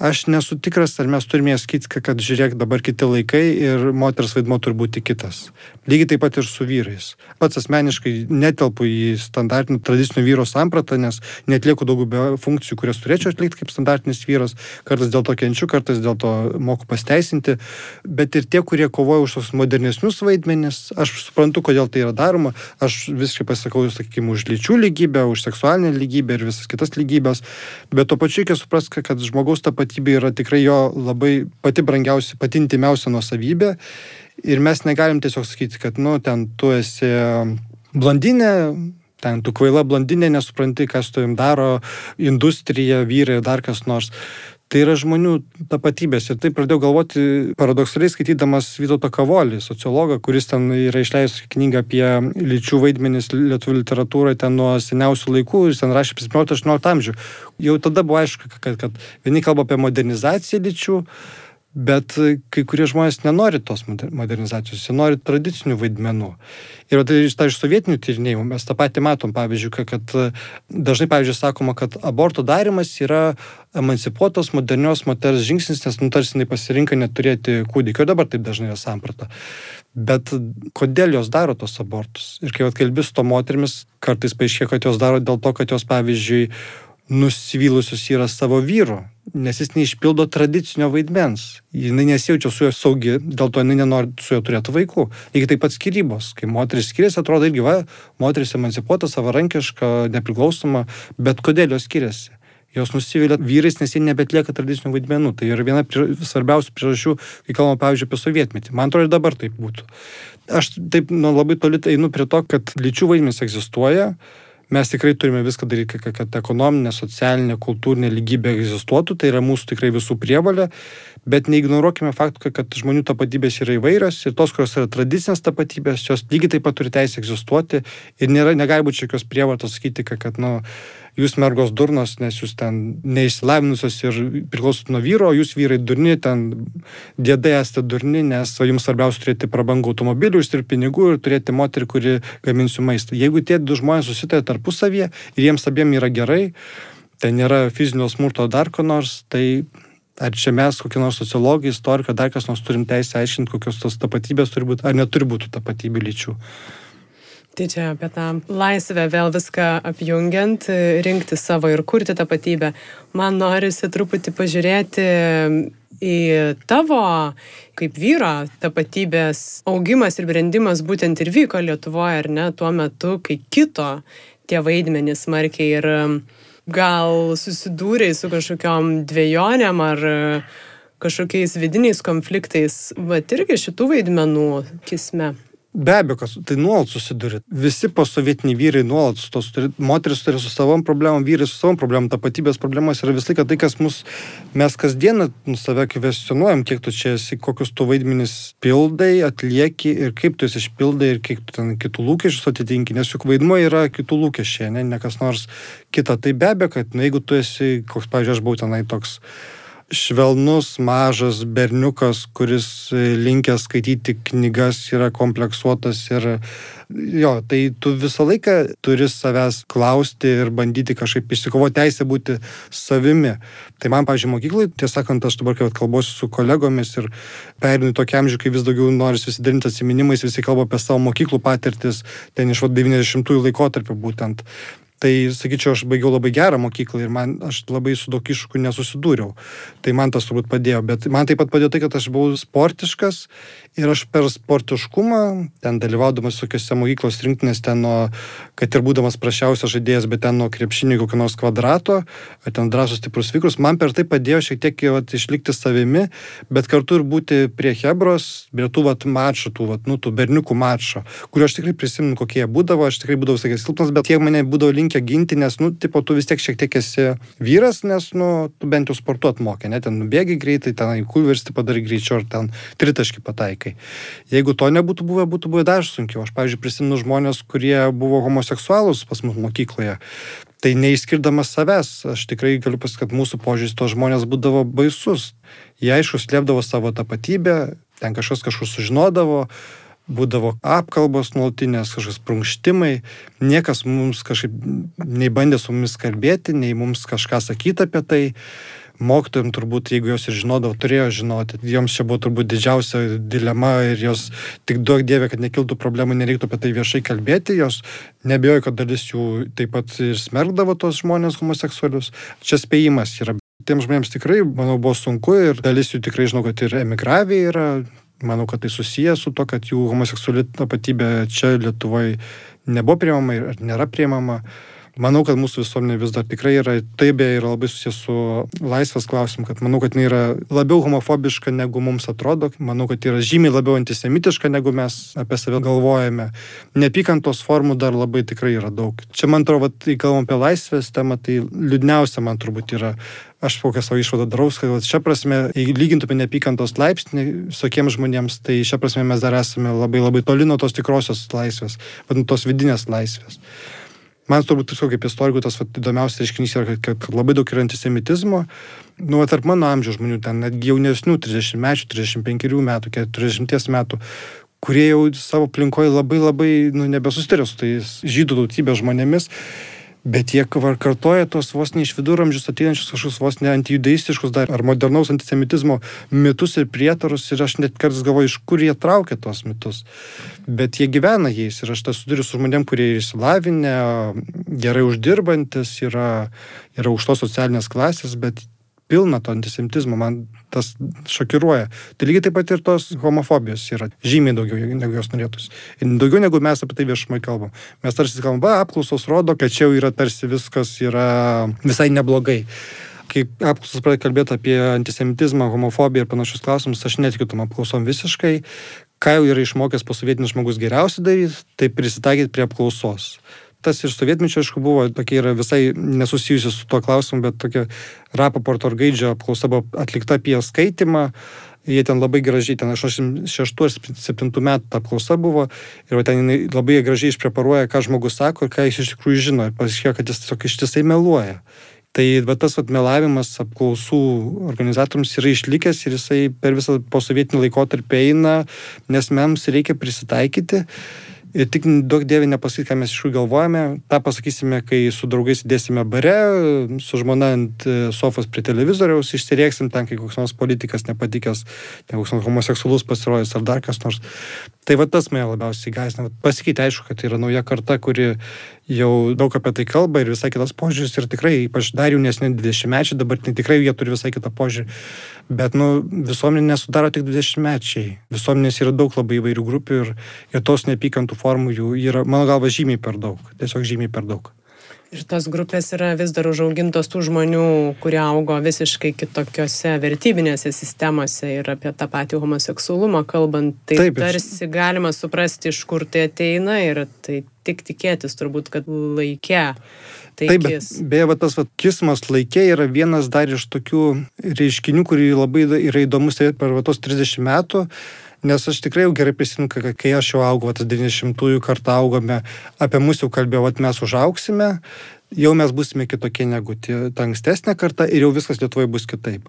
aš nesu tikras, ar mes turime sakyti, kad žiūrėk, dabar kiti laikai ir moters vaidmo turi būti kitas. Lygiai taip pat ir su vyrais. Pats asmeniškai netelpu į standartinį tradicinio vyro sampratą, nes netlieku daugybę funkcijų, kurias turėčiau atlikti kaip standartinis vyras. Kartais dėl to kenčiu, kartais dėl to moku pasteisinti. Bet ir tie, kurie kovoja už tos modernesnius vaidmenis, aš suprantu, kodėl tai yra daroma. Aš visiškai pasakau, sakykime, už lyčių lygybę, už seksualinę lygybę ir visas kitas lygybės. Bet to pačiu reikia suprasti, kad žmogaus tapatybė tapatybė yra tikrai jo labai pati brangiausia, pati intimiausia nuosavybė. Ir mes negalim tiesiog sakyti, kad, nu, ten tu esi blondinė, ten tu kvaila blondinė, nesupranti, kas tu jam daro, industrija, vyrai, dar kas nors. Tai yra žmonių tapatybės. Ir taip pradėjau galvoti paradoksaliai skaitydamas Vytauto Kavolį, sociologą, kuris ten yra išleidęs knygą apie lyčių vaidmenis lietuvių literatūroje ten nuo seniausių laikų, jis ten rašė apie 17-18 amžių. Jau tada buvo aišku, kad, kad vieni kalba apie modernizaciją lyčių, Bet kai kurie žmonės nenori tos modernizacijos, jie nori tradicinių vaidmenų. Ir tai iš, tai iš sovietinių tyrinėjimų mes tą patį matom, pavyzdžiui, kad dažnai, pavyzdžiui, sakoma, kad aborto darimas yra emancipuotos modernios moters žingsnis, nes nu tarsi jinai pasirinka neturėti kūdikio, dabar taip dažnai yra samprata. Bet kodėl jos daro tos abortus? Ir kai atkalbis to moterimis, kartais paaiškėja, kad jos daro dėl to, kad jos, pavyzdžiui, nusivylusios yra savo vyru, nes jis neišpildo tradicinio vaidmens. Jinai nesijaučia su juo saugi, dėl to jinai nenori su juo turėti vaikų. Lygiai taip pat skirybos. Kai moteris skiriasi, atrodo irgi, va, moteris emancipuota, savarankiška, nepriklausoma, bet kodėl jos skiriasi? Jos nusivylė vyrais, nes jie nebetlieka tradicinių vaidmenų. Tai yra viena prie, svarbiausių priežasčių, kai kalbame, pavyzdžiui, apie sovietmetį. Man atrodo, ir dabar taip būtų. Aš taip nu, labai toli einu prie to, kad lyčių vaidmenys egzistuoja, mes tikrai turime viską daryti, kad, ekonominė, socialinė, kultūrinė lygybė egzistuotų, tai yra mūsų tikrai visų prievalė, bet neignoruokime faktų, kad žmonių tapatybės yra įvairios ir tos, kurios yra tradicinės tapatybės, jos lygiai taip pat turi teisę egzistuoti ir nėra, negali būti jokios prievartos sakyti, kad, kad nu, jūs mergos durnos, nes jūs ten neišsilavinusios ir priklausot nuo vyro, jūs vyrai durni, ten dėdai esate durni, nes jums svarbiausia turėti prabangų automobilių, užsidirbti pinigų ir turėti moterį, kuri gaminsiu maistą. Jeigu tie du žmonės susitarė tarpusavyje ir jiems abiem yra gerai, tai nėra fizinio smurto dar ko nors, tai ar čia mes, kokie nors sociologai, istorikai, dar kas nors turim teisę aiškinti, kokios tos tapatybės turi būti, ar neturi būti tapatybių lyčių. Tai čia apie tą laisvę vėl viską apjungiant, rinkti savo ir kurti tapatybę. Man norisi truputį pažiūrėti į tavo kaip vyro tapatybės augimas ir brendimas būtent ir vyko Lietuvoje, ar ne, tuo metu, kai kito tie vaidmenys smarkiai ir gal susidūrėjai su kažkokiam dviejonėm ar kažkokiais vidiniais konfliktais, va irgi šitų vaidmenų kisme. Be abejo, kas, tai nuolat susiduria. Visi posovietiniai vyrai nuolat su tos, moteris turi su savom problemom, vyrai su savom problemom, tapatybės problemos yra vis laiką tai, kas mus, mes kasdieną nu, save kvestionuojam, kiek tu čia esi, kokius tu vaidmenis pildai, atlieki ir kaip tu jas išpildai ir kiek tu ten kitų lūkesčius atitinki, nes juk vaidmuo yra kitų lūkesčiai, ne, ne kas nors kita. Tai be abejo, kad na, jeigu tu esi, koks, pavyzdžiui, aš buvau tenai toks švelnus, mažas berniukas, kuris e, linkęs skaityti knygas, yra kompleksuotas ir jo, tai tu visą laiką turi savęs klausti ir bandyti kažkaip išsikovoti teisę būti savimi. Tai man, pavyzdžiui, mokyklai, tiesą sakant, aš dabar, kai kalbuosiu su kolegomis ir perinu į tokį amžių, kai vis daugiau noris susidarinti atsiminimais, visi kalba apie savo mokyklų patirtis, ten iš 90-ųjų laikotarpio būtent. Tai, sakyčiau, aš baigiau labai gerą mokyklą ir man, aš labai su daug iššūkių nesusidūriau. Tai man tas turbūt padėjo, bet man taip pat padėjo tai, kad aš buvau sportiškas ir aš per sportiškumą, ten dalyvaudamas tokiuose mokyklos rinktinės, ten nuo, kad ir būdamas prašiausias žaidėjas, bet ten nuo krepšinio kokio nors kvadrato, ten drąsus stiprus vykrus, man per tai padėjo šiek tiek vat, išlikti savimi, bet kartu ir būti prie Hebros, prie tų vat, mačų, tų, vat, nu, tų berniukų mačų, kuriuo aš tikrai prisimenu, kokie jie būdavo, aš tikrai būdavau, sakė, silpnas, bet kiek mane būdavo link linkę ginti, nes, nu, tipo, tu vis tiek šiek tiek esi vyras, nes, nu, tu bent jau sportuot mokė, net ten nubėgi greitai, ten kulversti padarai greičiau, ar ten tritaškį pataikai. Jeigu to nebūtų buvę, būtų buvę dar sunkiau. Aš, pavyzdžiui, prisimenu žmonės, kurie buvo homoseksualūs pas mus mokykloje. Tai neišskirdamas savęs, aš tikrai galiu pasakyti, kad mūsų požiūris to žmonės būdavo baisus. Jie aišku slėpdavo savo tapatybę, ten kažkas kažkur sužinodavo, būdavo apkalbos nuolatinės, kažkokios prunkštimai, niekas mums kažkaip nei bandė su mumis kalbėti, nei mums kažką sakyti apie tai mokytojom turbūt, jeigu jos ir žinodavo, turėjo žinoti. Joms čia buvo turbūt didžiausia dilema ir jos tik duok dievė, kad nekiltų problemų, nereiktų apie tai viešai kalbėti. Jos nebejoju, kad dalis jų taip pat ir smergdavo tos žmonės homoseksualius. Čia spėjimas yra. Tiems žmonėms tikrai, manau, buvo sunku ir dalis jų tikrai žinau, kad ir emigravė yra. Manau, kad tai susijęs su to, kad jų homoseksuali tapatybė čia Lietuvoje nebuvo priemama ir nėra priemama. Manau, kad mūsų visuomenė vis dar tikrai yra, tai beje yra labai susijęs su laisvės klausimu, kad manau, kad jinai yra labiau homofobiška negu mums atrodo, manau, kad yra žymiai labiau antisemitiška negu mes apie save galvojame. Nepykantos formų dar labai tikrai yra daug. Čia man atrodo, kai kalbam apie laisvės temą, tai liūdniausia man turbūt yra aš kokią savo išvadą darau, kad šią prasme, jei lygintume neapykantos laipsnį visokiems žmonėms, tai šią prasme mes dar esame labai labai toli nuo tos tikrosios laisvės, vadinamos tos vidinės laisvės. Man turbūt tiesiog kaip istorikų tas vat, įdomiausias reiškinys yra, kad, kad labai daug yra antisemitizmo. Nu, tarp mano amžiaus žmonių, ten netgi jaunesnių, 30 metų, 35 metų, 40 metų, kurie jau savo aplinkoje labai labai nu, nebesusitarė su tais žydų tautybės žmonėmis Bet jie kartoja tos vos ne iš viduramžius ateinančius kažkokius vos ne antijudaistiškus dar ar modernaus antisemitizmo mitus ir prietarus ir aš net kartais galvoju, iš kur jie traukia tos mitus. Bet jie gyvena jais ir aš tas suduriu su žmonėm, kurie yra išsilavinę, gerai uždirbantis, yra, yra aukštos socialinės klasės, bet pilna to antisemitizmo, man tas šokiruoja. Tai lygiai taip pat ir tos homofobijos yra žymiai daugiau, negu jos norėtųsi. Ir daugiau negu mes apie tai viešumai kalbam. Mes tarsi kalbam, va, apklausos rodo, kad čia jau yra tarsi viskas yra visai neblogai kai apklausos pradeda kalbėti apie antisemitizmą, homofobiją ir panašius klausimus, aš netikiu tam apklausom visiškai. Ką jau yra išmokęs posovietinis žmogus geriausiai daryti, tai prisitaikyti prie apklausos tas ir sovietmečio, aišku, buvo tokia yra visai nesusijusi su tuo klausimu, bet tokia Rapaporto ar Gaidžio apklausa buvo atlikta apie skaitimą. Jie ten labai gražiai, ten 86-7 metų apklausa buvo ir ten labai gražiai išpreparuoja, ką žmogus sako ir ką jis iš tikrųjų žino. Pasiškėjo, kad jis tiesiog ištisai meluoja. Tai va, tas vat, melavimas apklausų organizatoriams yra išlikęs ir jisai per visą posovietinį laikotarpį eina, nes mums reikia prisitaikyti. Ir tik daug dievė nepasakyti, ką mes iš jų galvojame. Ta pasakysime, kai su draugais dėsime bare, su žmona ant e, sofos prie televizoriaus, išsirieksim ten, kai koks nors politikas nepatikęs, ten koks nors homoseksualus pasirodys ar dar kas nors. Tai va tas mane labiausiai gaisina. Pasikeitė, aišku, kad tai yra nauja karta, kuri jau daug apie tai kalba ir visai kitas požiūris ir tikrai, ypač dar jaunesni 20 mečiai, dabar tai tikrai jie turi visai kitą požiūrį. Bet, nu, visuomenė nesudaro tik 20 mečiai. Visuomenės yra daug labai įvairių grupių ir, ir tos neapykantų formų jų yra, mano galva, žymiai per daug. Tiesiog žymiai per daug. Ir tos grupės yra vis dar užaugintos tų žmonių, kurie augo visiškai kitokiose vertybinėse sistemose ir apie tą patį homoseksualumą kalbant, tai Taip, tarsi galima suprasti, iš kur tai ateina ir tai tik tikėtis turbūt, kad laikė. Tai Taip, bet beje, va, tas va, kismas laikė yra vienas dar iš tokių reiškinių, kurį labai yra įdomus per va, tos 30 metų. Nes aš tikrai jau gerai prisimenu, kai aš jau augau, tas 90-ųjų kartą augome, apie mus jau kalbėjau, kad mes užauksime, jau mes busime kitokie negu ta ankstesnė karta ir jau viskas Lietuvoje bus kitaip.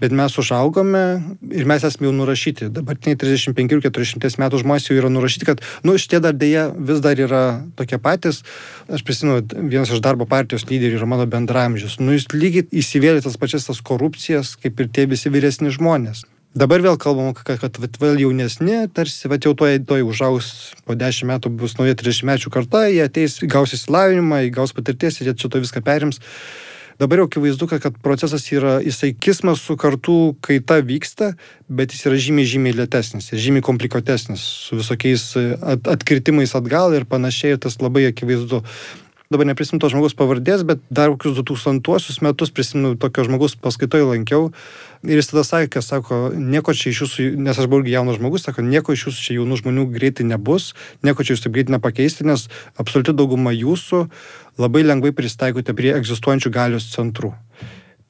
Bet mes užaugome ir mes esame jau nurašyti. Dabartiniai 35-40 metų žmonės jau yra nurašyti, kad, nu, šitie dar dėja vis dar yra tokie patys. Aš prisimenu, vienas iš darbo partijos lyderių yra mano bendramžius. Nu, jis lygiai įsivėlė tas pačias tas korupcijas, kaip ir tie visi vyresni žmonės. Dabar vėl kalbam, kad, kad, kad vėl jaunesni, tarsi, va jau toj, toj užaugs po 10 metų bus nauja 30 metų karta, jie ateis, gaus įsilavinimą, gaus patirties ir jie čia to viską perims. Dabar jau akivaizdu, kad, kad procesas yra, jisai kismas su kartų kaita vyksta, bet jis yra žymiai, žymiai lėtesnis ir žymiai komplikuotesnis, su visokiais at, atkritimais atgal ir panašiai, ir tas labai akivaizdu. dabar neprisimenu to žmogus pavardės, bet dar kokius 2000 metus prisimenu tokio žmogus paskaitoje lankiau. Ir jis tada sakė, sako, nieko čia iš jūsų, nes aš buvau irgi jaunas žmogus, sako, nieko iš jūsų čia jaunų žmonių greitai nebus, nieko čia jūs taip greitai nepakeisti, nes absoliuti dauguma jūsų labai lengvai pristaikote prie egzistuojančių galios centrų.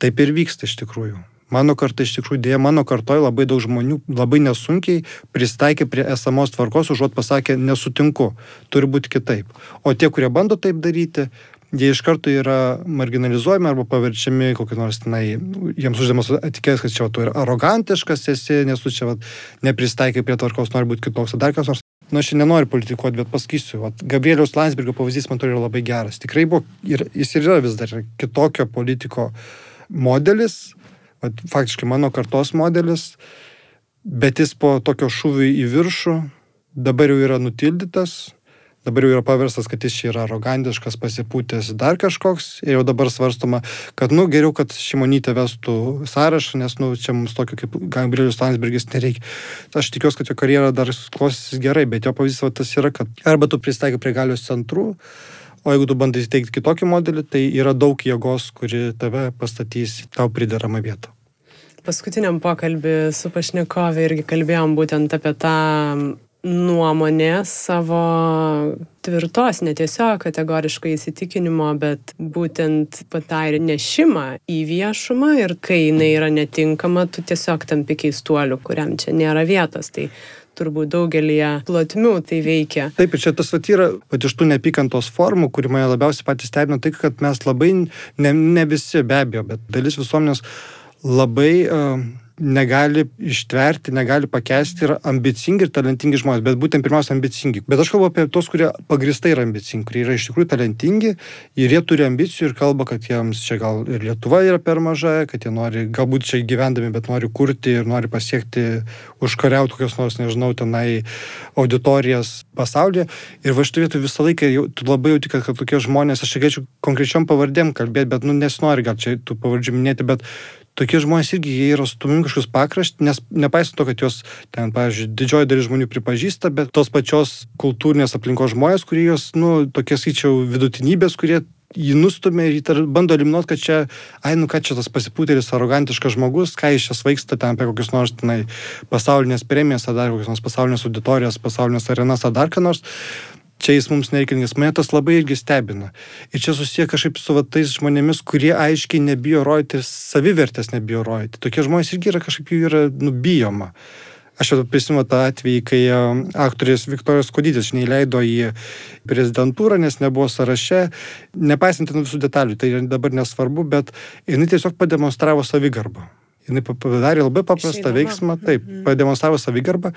Taip ir vyksta iš tikrųjų. Mano karta iš tikrųjų dėja, mano kartoje labai daug žmonių labai nesunkiai pristaikė prie esamos tvarkos, užuot pasakė, nesutinku, turi būti kitaip. O tie, kurie bando taip daryti, jie iš karto yra marginalizuojami arba paverčiami kokį nors tenai, jiems uždėmas etikės, kad čia tu ir arogantiškas esi, nes tu čia vat, nepristaikai prie tvarkos, nori būti kitoks, ar dar kas nors. Na, nu, aš nenoriu politikuoti, bet pasakysiu, vat, Gabrieliaus Landsbergio pavyzdys man turi labai geras. Tikrai buvo, ir, jis ir yra vis dar kitokio politiko modelis, Vat, faktiškai mano kartos modelis, bet jis po tokio šūvio į viršų dabar jau yra nutildytas, dabar jau yra paverstas, kad jis čia yra arogantiškas, pasipūtęs dar kažkoks ir jau dabar svarstoma, kad, nu, geriau, kad šimonytė vestų sąrašą, nes, nu, čia mums tokio kaip Gabrielius Landsbergis nereikia. Aš tikiuosi, kad jo karjera dar klostysis gerai, bet jo pavyzdys tas yra, kad arba tu pristaikai prie galios centrų, O jeigu tu bandai įsteigti kitokį modelį, tai yra daug jėgos, kuri tave pastatys į tau prideramą vietą. Paskutiniam pokalbį su pašnekovė irgi kalbėjom būtent apie tą nuomonė savo tvirtos, ne tiesiog kategoriškai įsitikinimo, bet būtent patą ir nešimą į viešumą ir kai jinai yra netinkama, tu tiesiog tampi keistuoliu, kuriam čia nėra vietos. Tai turbūt daugelį plotmių tai veikia. Taip, ir čia tas vat yra, pat iš tų nepykantos formų, kuri mane labiausiai patys stebina, tai kad mes labai, ne, ne visi be abejo, bet dalis visuomenės labai uh, negali ištverti, negali pakęsti ir ambicingi ir talentingi žmonės, bet būtent pirmiausia ambicingi. Bet aš kalbu apie tos, kurie pagristai yra ambicingi, kurie yra iš tikrųjų talentingi ir jie turi ambicijų ir kalba, kad jiems čia gal ir Lietuva yra per maža, kad jie nori, galbūt čia gyvendami, bet nori kurti ir nori pasiekti, užkariauti kokios nors, nežinau, tenai auditorijas pasaulyje. Ir va šitą vietą visą laiką jau, tu labai jauti, kad, kad tokie žmonės, aš čia galėčiau konkrečiom pavardėm kalbėti, bet, nu, nesinori gal čia tų pavardžių minėti, bet tokie žmonės irgi jie yra stumimi kažkokius pakraštį, nes nepaisant to, kad juos ten, pavyzdžiui, didžioji dalis žmonių pripažįsta, bet tos pačios kultūrinės aplinkos žmonės, kurie jos, nu, tokie skaičiau vidutinybės, kurie jį nustumė ir jį bando eliminuoti, kad čia, ai, nu ką čia tas pasipūtėlis, arogantiškas žmogus, ką iš čia svaigsta ten apie kokius nors tenai pasaulinės premijas, ar dar kokias nors pasaulinės auditorijas, pasaulinės arenas, ar dar ką nors čia jis mums nereikalingas. Mane tas labai irgi stebina. Ir čia susiję kažkaip su va, tais žmonėmis, kurie aiškiai nebijo rodyti savivertės nebijo rodyti. Tokie žmonės irgi yra kažkaip jų yra nubijoma. Aš jau prisimenu tą atvejį, kai aktorės Viktorijos Kodytis neįleido į prezidentūrą, nes nebuvo sąraše, nepaisant visų detalių, tai dabar nesvarbu, bet jinai tiesiog pademonstravo savigarbą jinai padarė labai paprastą Šeidama. veiksmą, taip, mhm. pademonstravo savigarbą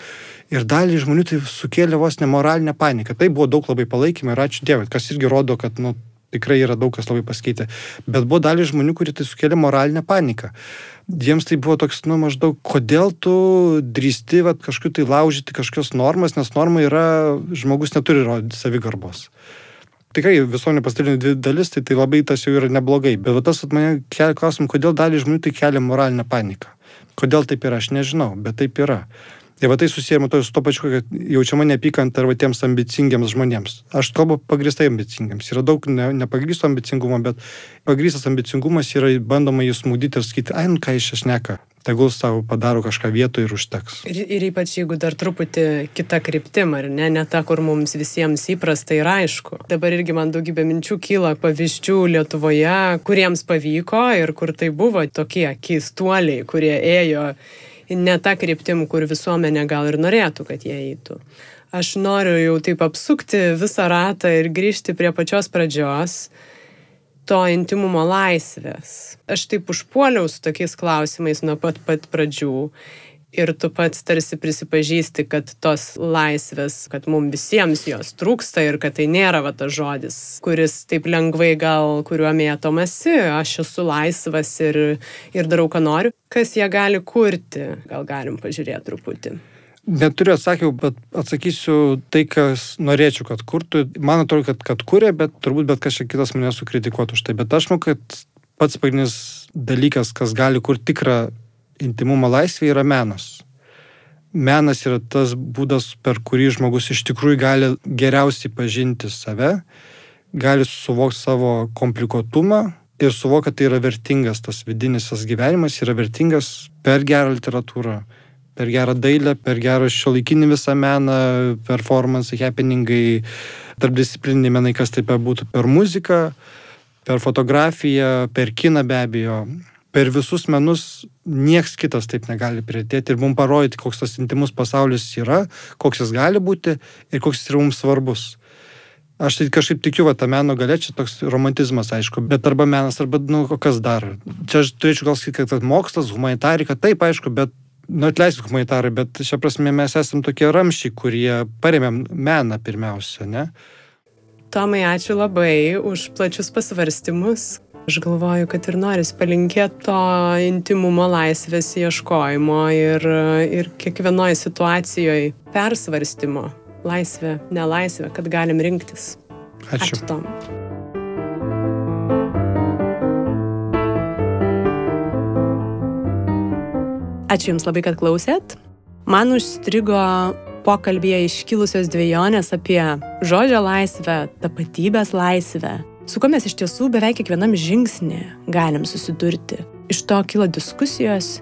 ir dalį žmonių tai sukėlė vos nemoralinę paniką. Tai buvo daug labai palaikymą ir ačiū Dievui, kas irgi rodo, kad nu, tikrai yra daug kas labai pasikeitę. Bet buvo dalį žmonių, kurie tai sukėlė moralinę paniką. Jiems tai buvo toks, nu, maždaug, kodėl tu drįsti kažkaip tai laužyti kažkokios normas, nes norma yra, žmogus neturi rodyti savigarbos tikrai visuomenė pasidalino dvi dalis, tai tai labai tas jau yra neblogai. Bet tas at mane kelia klausimą, kodėl dalį žmonių tai kelia moralinę paniką. Kodėl taip yra, aš nežinau, bet taip yra. Ir va tai susijęma to su to pačiu, kad jaučiama neapykanta arba tiems ambicingiams žmonėms. Aš kalbu pagristai ambicingiams. Yra daug ne, nepagristo ambicingumo, bet pagristas ambicingumas yra bandoma jį smūdyti ir sakyti, ai, nu ką iš ešneka. Tegul savo padaro kažką vietoj ir užteks. Ir, ir ypač jeigu dar truputį kita kryptim, ar ne, ne ta, kur mums visiems įprasta ir aišku. Dabar irgi man daugybė minčių kyla pavyzdžių Lietuvoje, kuriems pavyko ir kur tai buvo tokie keistuoliai, kurie ėjo ne tą kryptim, kur visuomenė gal ir norėtų, kad jie eitų. Aš noriu jau taip apsukti visą ratą ir grįžti prie pačios pradžios to intimumo laisvės. Aš taip užpuoliau su tokiais klausimais nuo pat pat pradžių. Ir tu pats tarsi prisipažįsti, kad tos laisvės, kad mums visiems jos trūksta ir kad tai nėra va tas žodis, kuris taip lengvai gal kuriuo mėtomasi, aš esu laisvas ir, ir darau, ką noriu. Kas ją gali kurti, gal galim pažiūrėti truputį. Neturiu atsakymų, bet atsakysiu tai, kas norėčiau, kad kurtų. Man atrodo, kad, kad kūrė, bet turbūt bet kažkas kitas mane sukritikuotų už tai. Bet aš manau, kad pats pagrindinis dalykas, kas gali kurti tikrą intimumo laisvę, yra menas. Menas yra tas būdas, per kurį žmogus iš tikrųjų gali geriausiai pažinti save, gali suvokti savo komplikuotumą ir suvokia, kad tai yra vertingas, tas vidinis tas gyvenimas yra vertingas per gerą literatūrą, per gerą dailę, per gerą šiuolaikinį visą meną, performance, happeningai, tarpdisciplininiai menai, kas taip būtų per muziką, per fotografiją, per kiną be abejo. Per visus menus nieks kitas taip negali prieartėti ir mums parodyti, koks tas intimus pasaulis yra, koks jis gali būti ir koks jis yra mums svarbus. Aš tai kažkaip tikiu, va, tą meno galė, čia toks romantizmas, aišku, bet arba menas, arba, nu, kas dar. Čia aš turėčiau gal sakyti, kad mokslas, humanitarika, taip, aišku, bet, nu, atleisk humanitarai, bet šią prasme mes esame tokie ramšiai, kurie paremėm meną pirmiausia, ne? Tomai, ačiū labai už plačius pasvarstymus. Aš galvoju, kad ir noris palinkėti to intimumo laisvės ieškojimo ir, ir kiekvienoje situacijoje persvarstymo laisvę, nelaisvę, kad galim rinktis. Ačiū. Ačiū Tom. Ačiū Jums labai, kad klausėt. Man užstrigo pokalbėje iškilusios dviejonės apie žodžio laisvę, tapatybės laisvę, su kuo mes iš tiesų beveik kiekvienam žingsnį galim susidurti. Iš to kilo diskusijos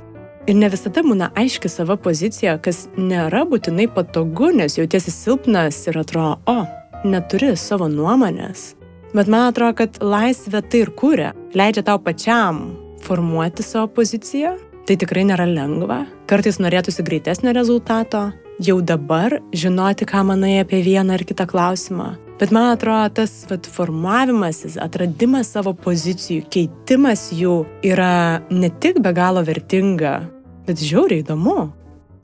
Ir ne visada būna aiški sava pozicija, kas nėra būtinai patogu, nes jautiesi silpnas ir atrodo, o, neturi savo nuomonės. Bet man atrodo, kad laisvė tai ir kūrė, leidžia tau pačiam formuoti savo poziciją. Tai tikrai nėra lengva, kartais norėtųsi greitesnio rezultato, jau dabar žinoti, ką manai apie vieną ar kitą klausimą. Bet man atrodo, tas vat, formavimasis, atradimas savo pozicijų, keitimas jų yra ne tik be galo vertinga, bet žiauriai įdomu.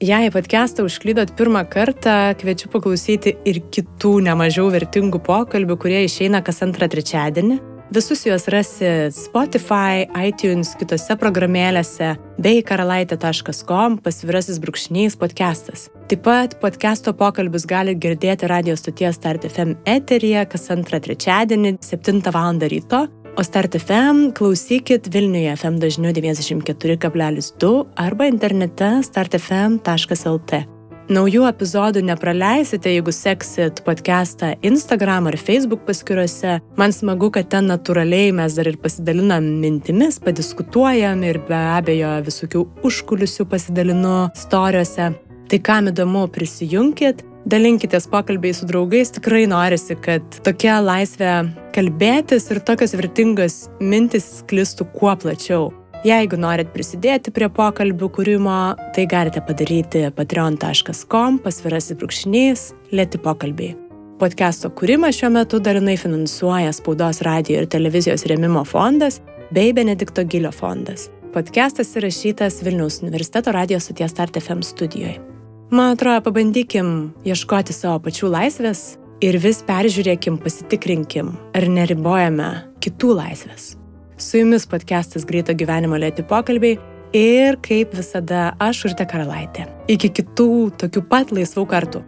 Jei podcastą užklydot pirmą kartą, kviečiu paklausyti ir kitų nemažiau vertingų pokalbių, kurie išeina kas antrą trečiadienį. Visus juos rasi Spotify, iTunes, kitose programėlėse bei karalaitė.com pasvirasis brūkšnys podcastas. Taip pat podcast'o pokalbius gali girdėti radio stoties Start FM eteryje kas antrą trečiadienį 7 val. ryto, o Start FM klausykit Vilniuje FM dažniu 94,2 arba internete startfm.lt. Naujų epizodų nepraleisite, jeigu seksit podcastą Instagram ar Facebook paskyrose. Man smagu, kad ten natūraliai mes dar ir pasidalinam mintimis, padiskutuojam ir be abejo visokių užkulisių pasidalinu storiuose. Tai kam įdomu, prisijunkit, dalinkitės pokalbiai su draugais, tikrai norisi, kad tokia laisvė kalbėtis ir tokios vertingos mintis sklistų kuo plačiau. Jeigu norit prisidėti prie pokalbių kūrimo, tai galite padaryti patreon.com pasvirasis brūkšnys lėti pokalbiai. Podcast'o kūrimą šiuo metu dalinai finansuoja Spaudos radio ir televizijos rėmimo fondas bei Benedikto Gilio fondas. Podcastas įrašytas Vilniaus universiteto radijos stoties Start FM studijoje. Man atrodo, pabandykim ieškoti savo pačių laisvės ir vis peržiūrėkim, pasitikrinkim, ar neribojame kitų laisvės. Su jumis podcastas Greito gyvenimo lėti pokalbiai ir kaip visada aš Urte Karalaitė. Iki kitų tokių pat laisvų kartų.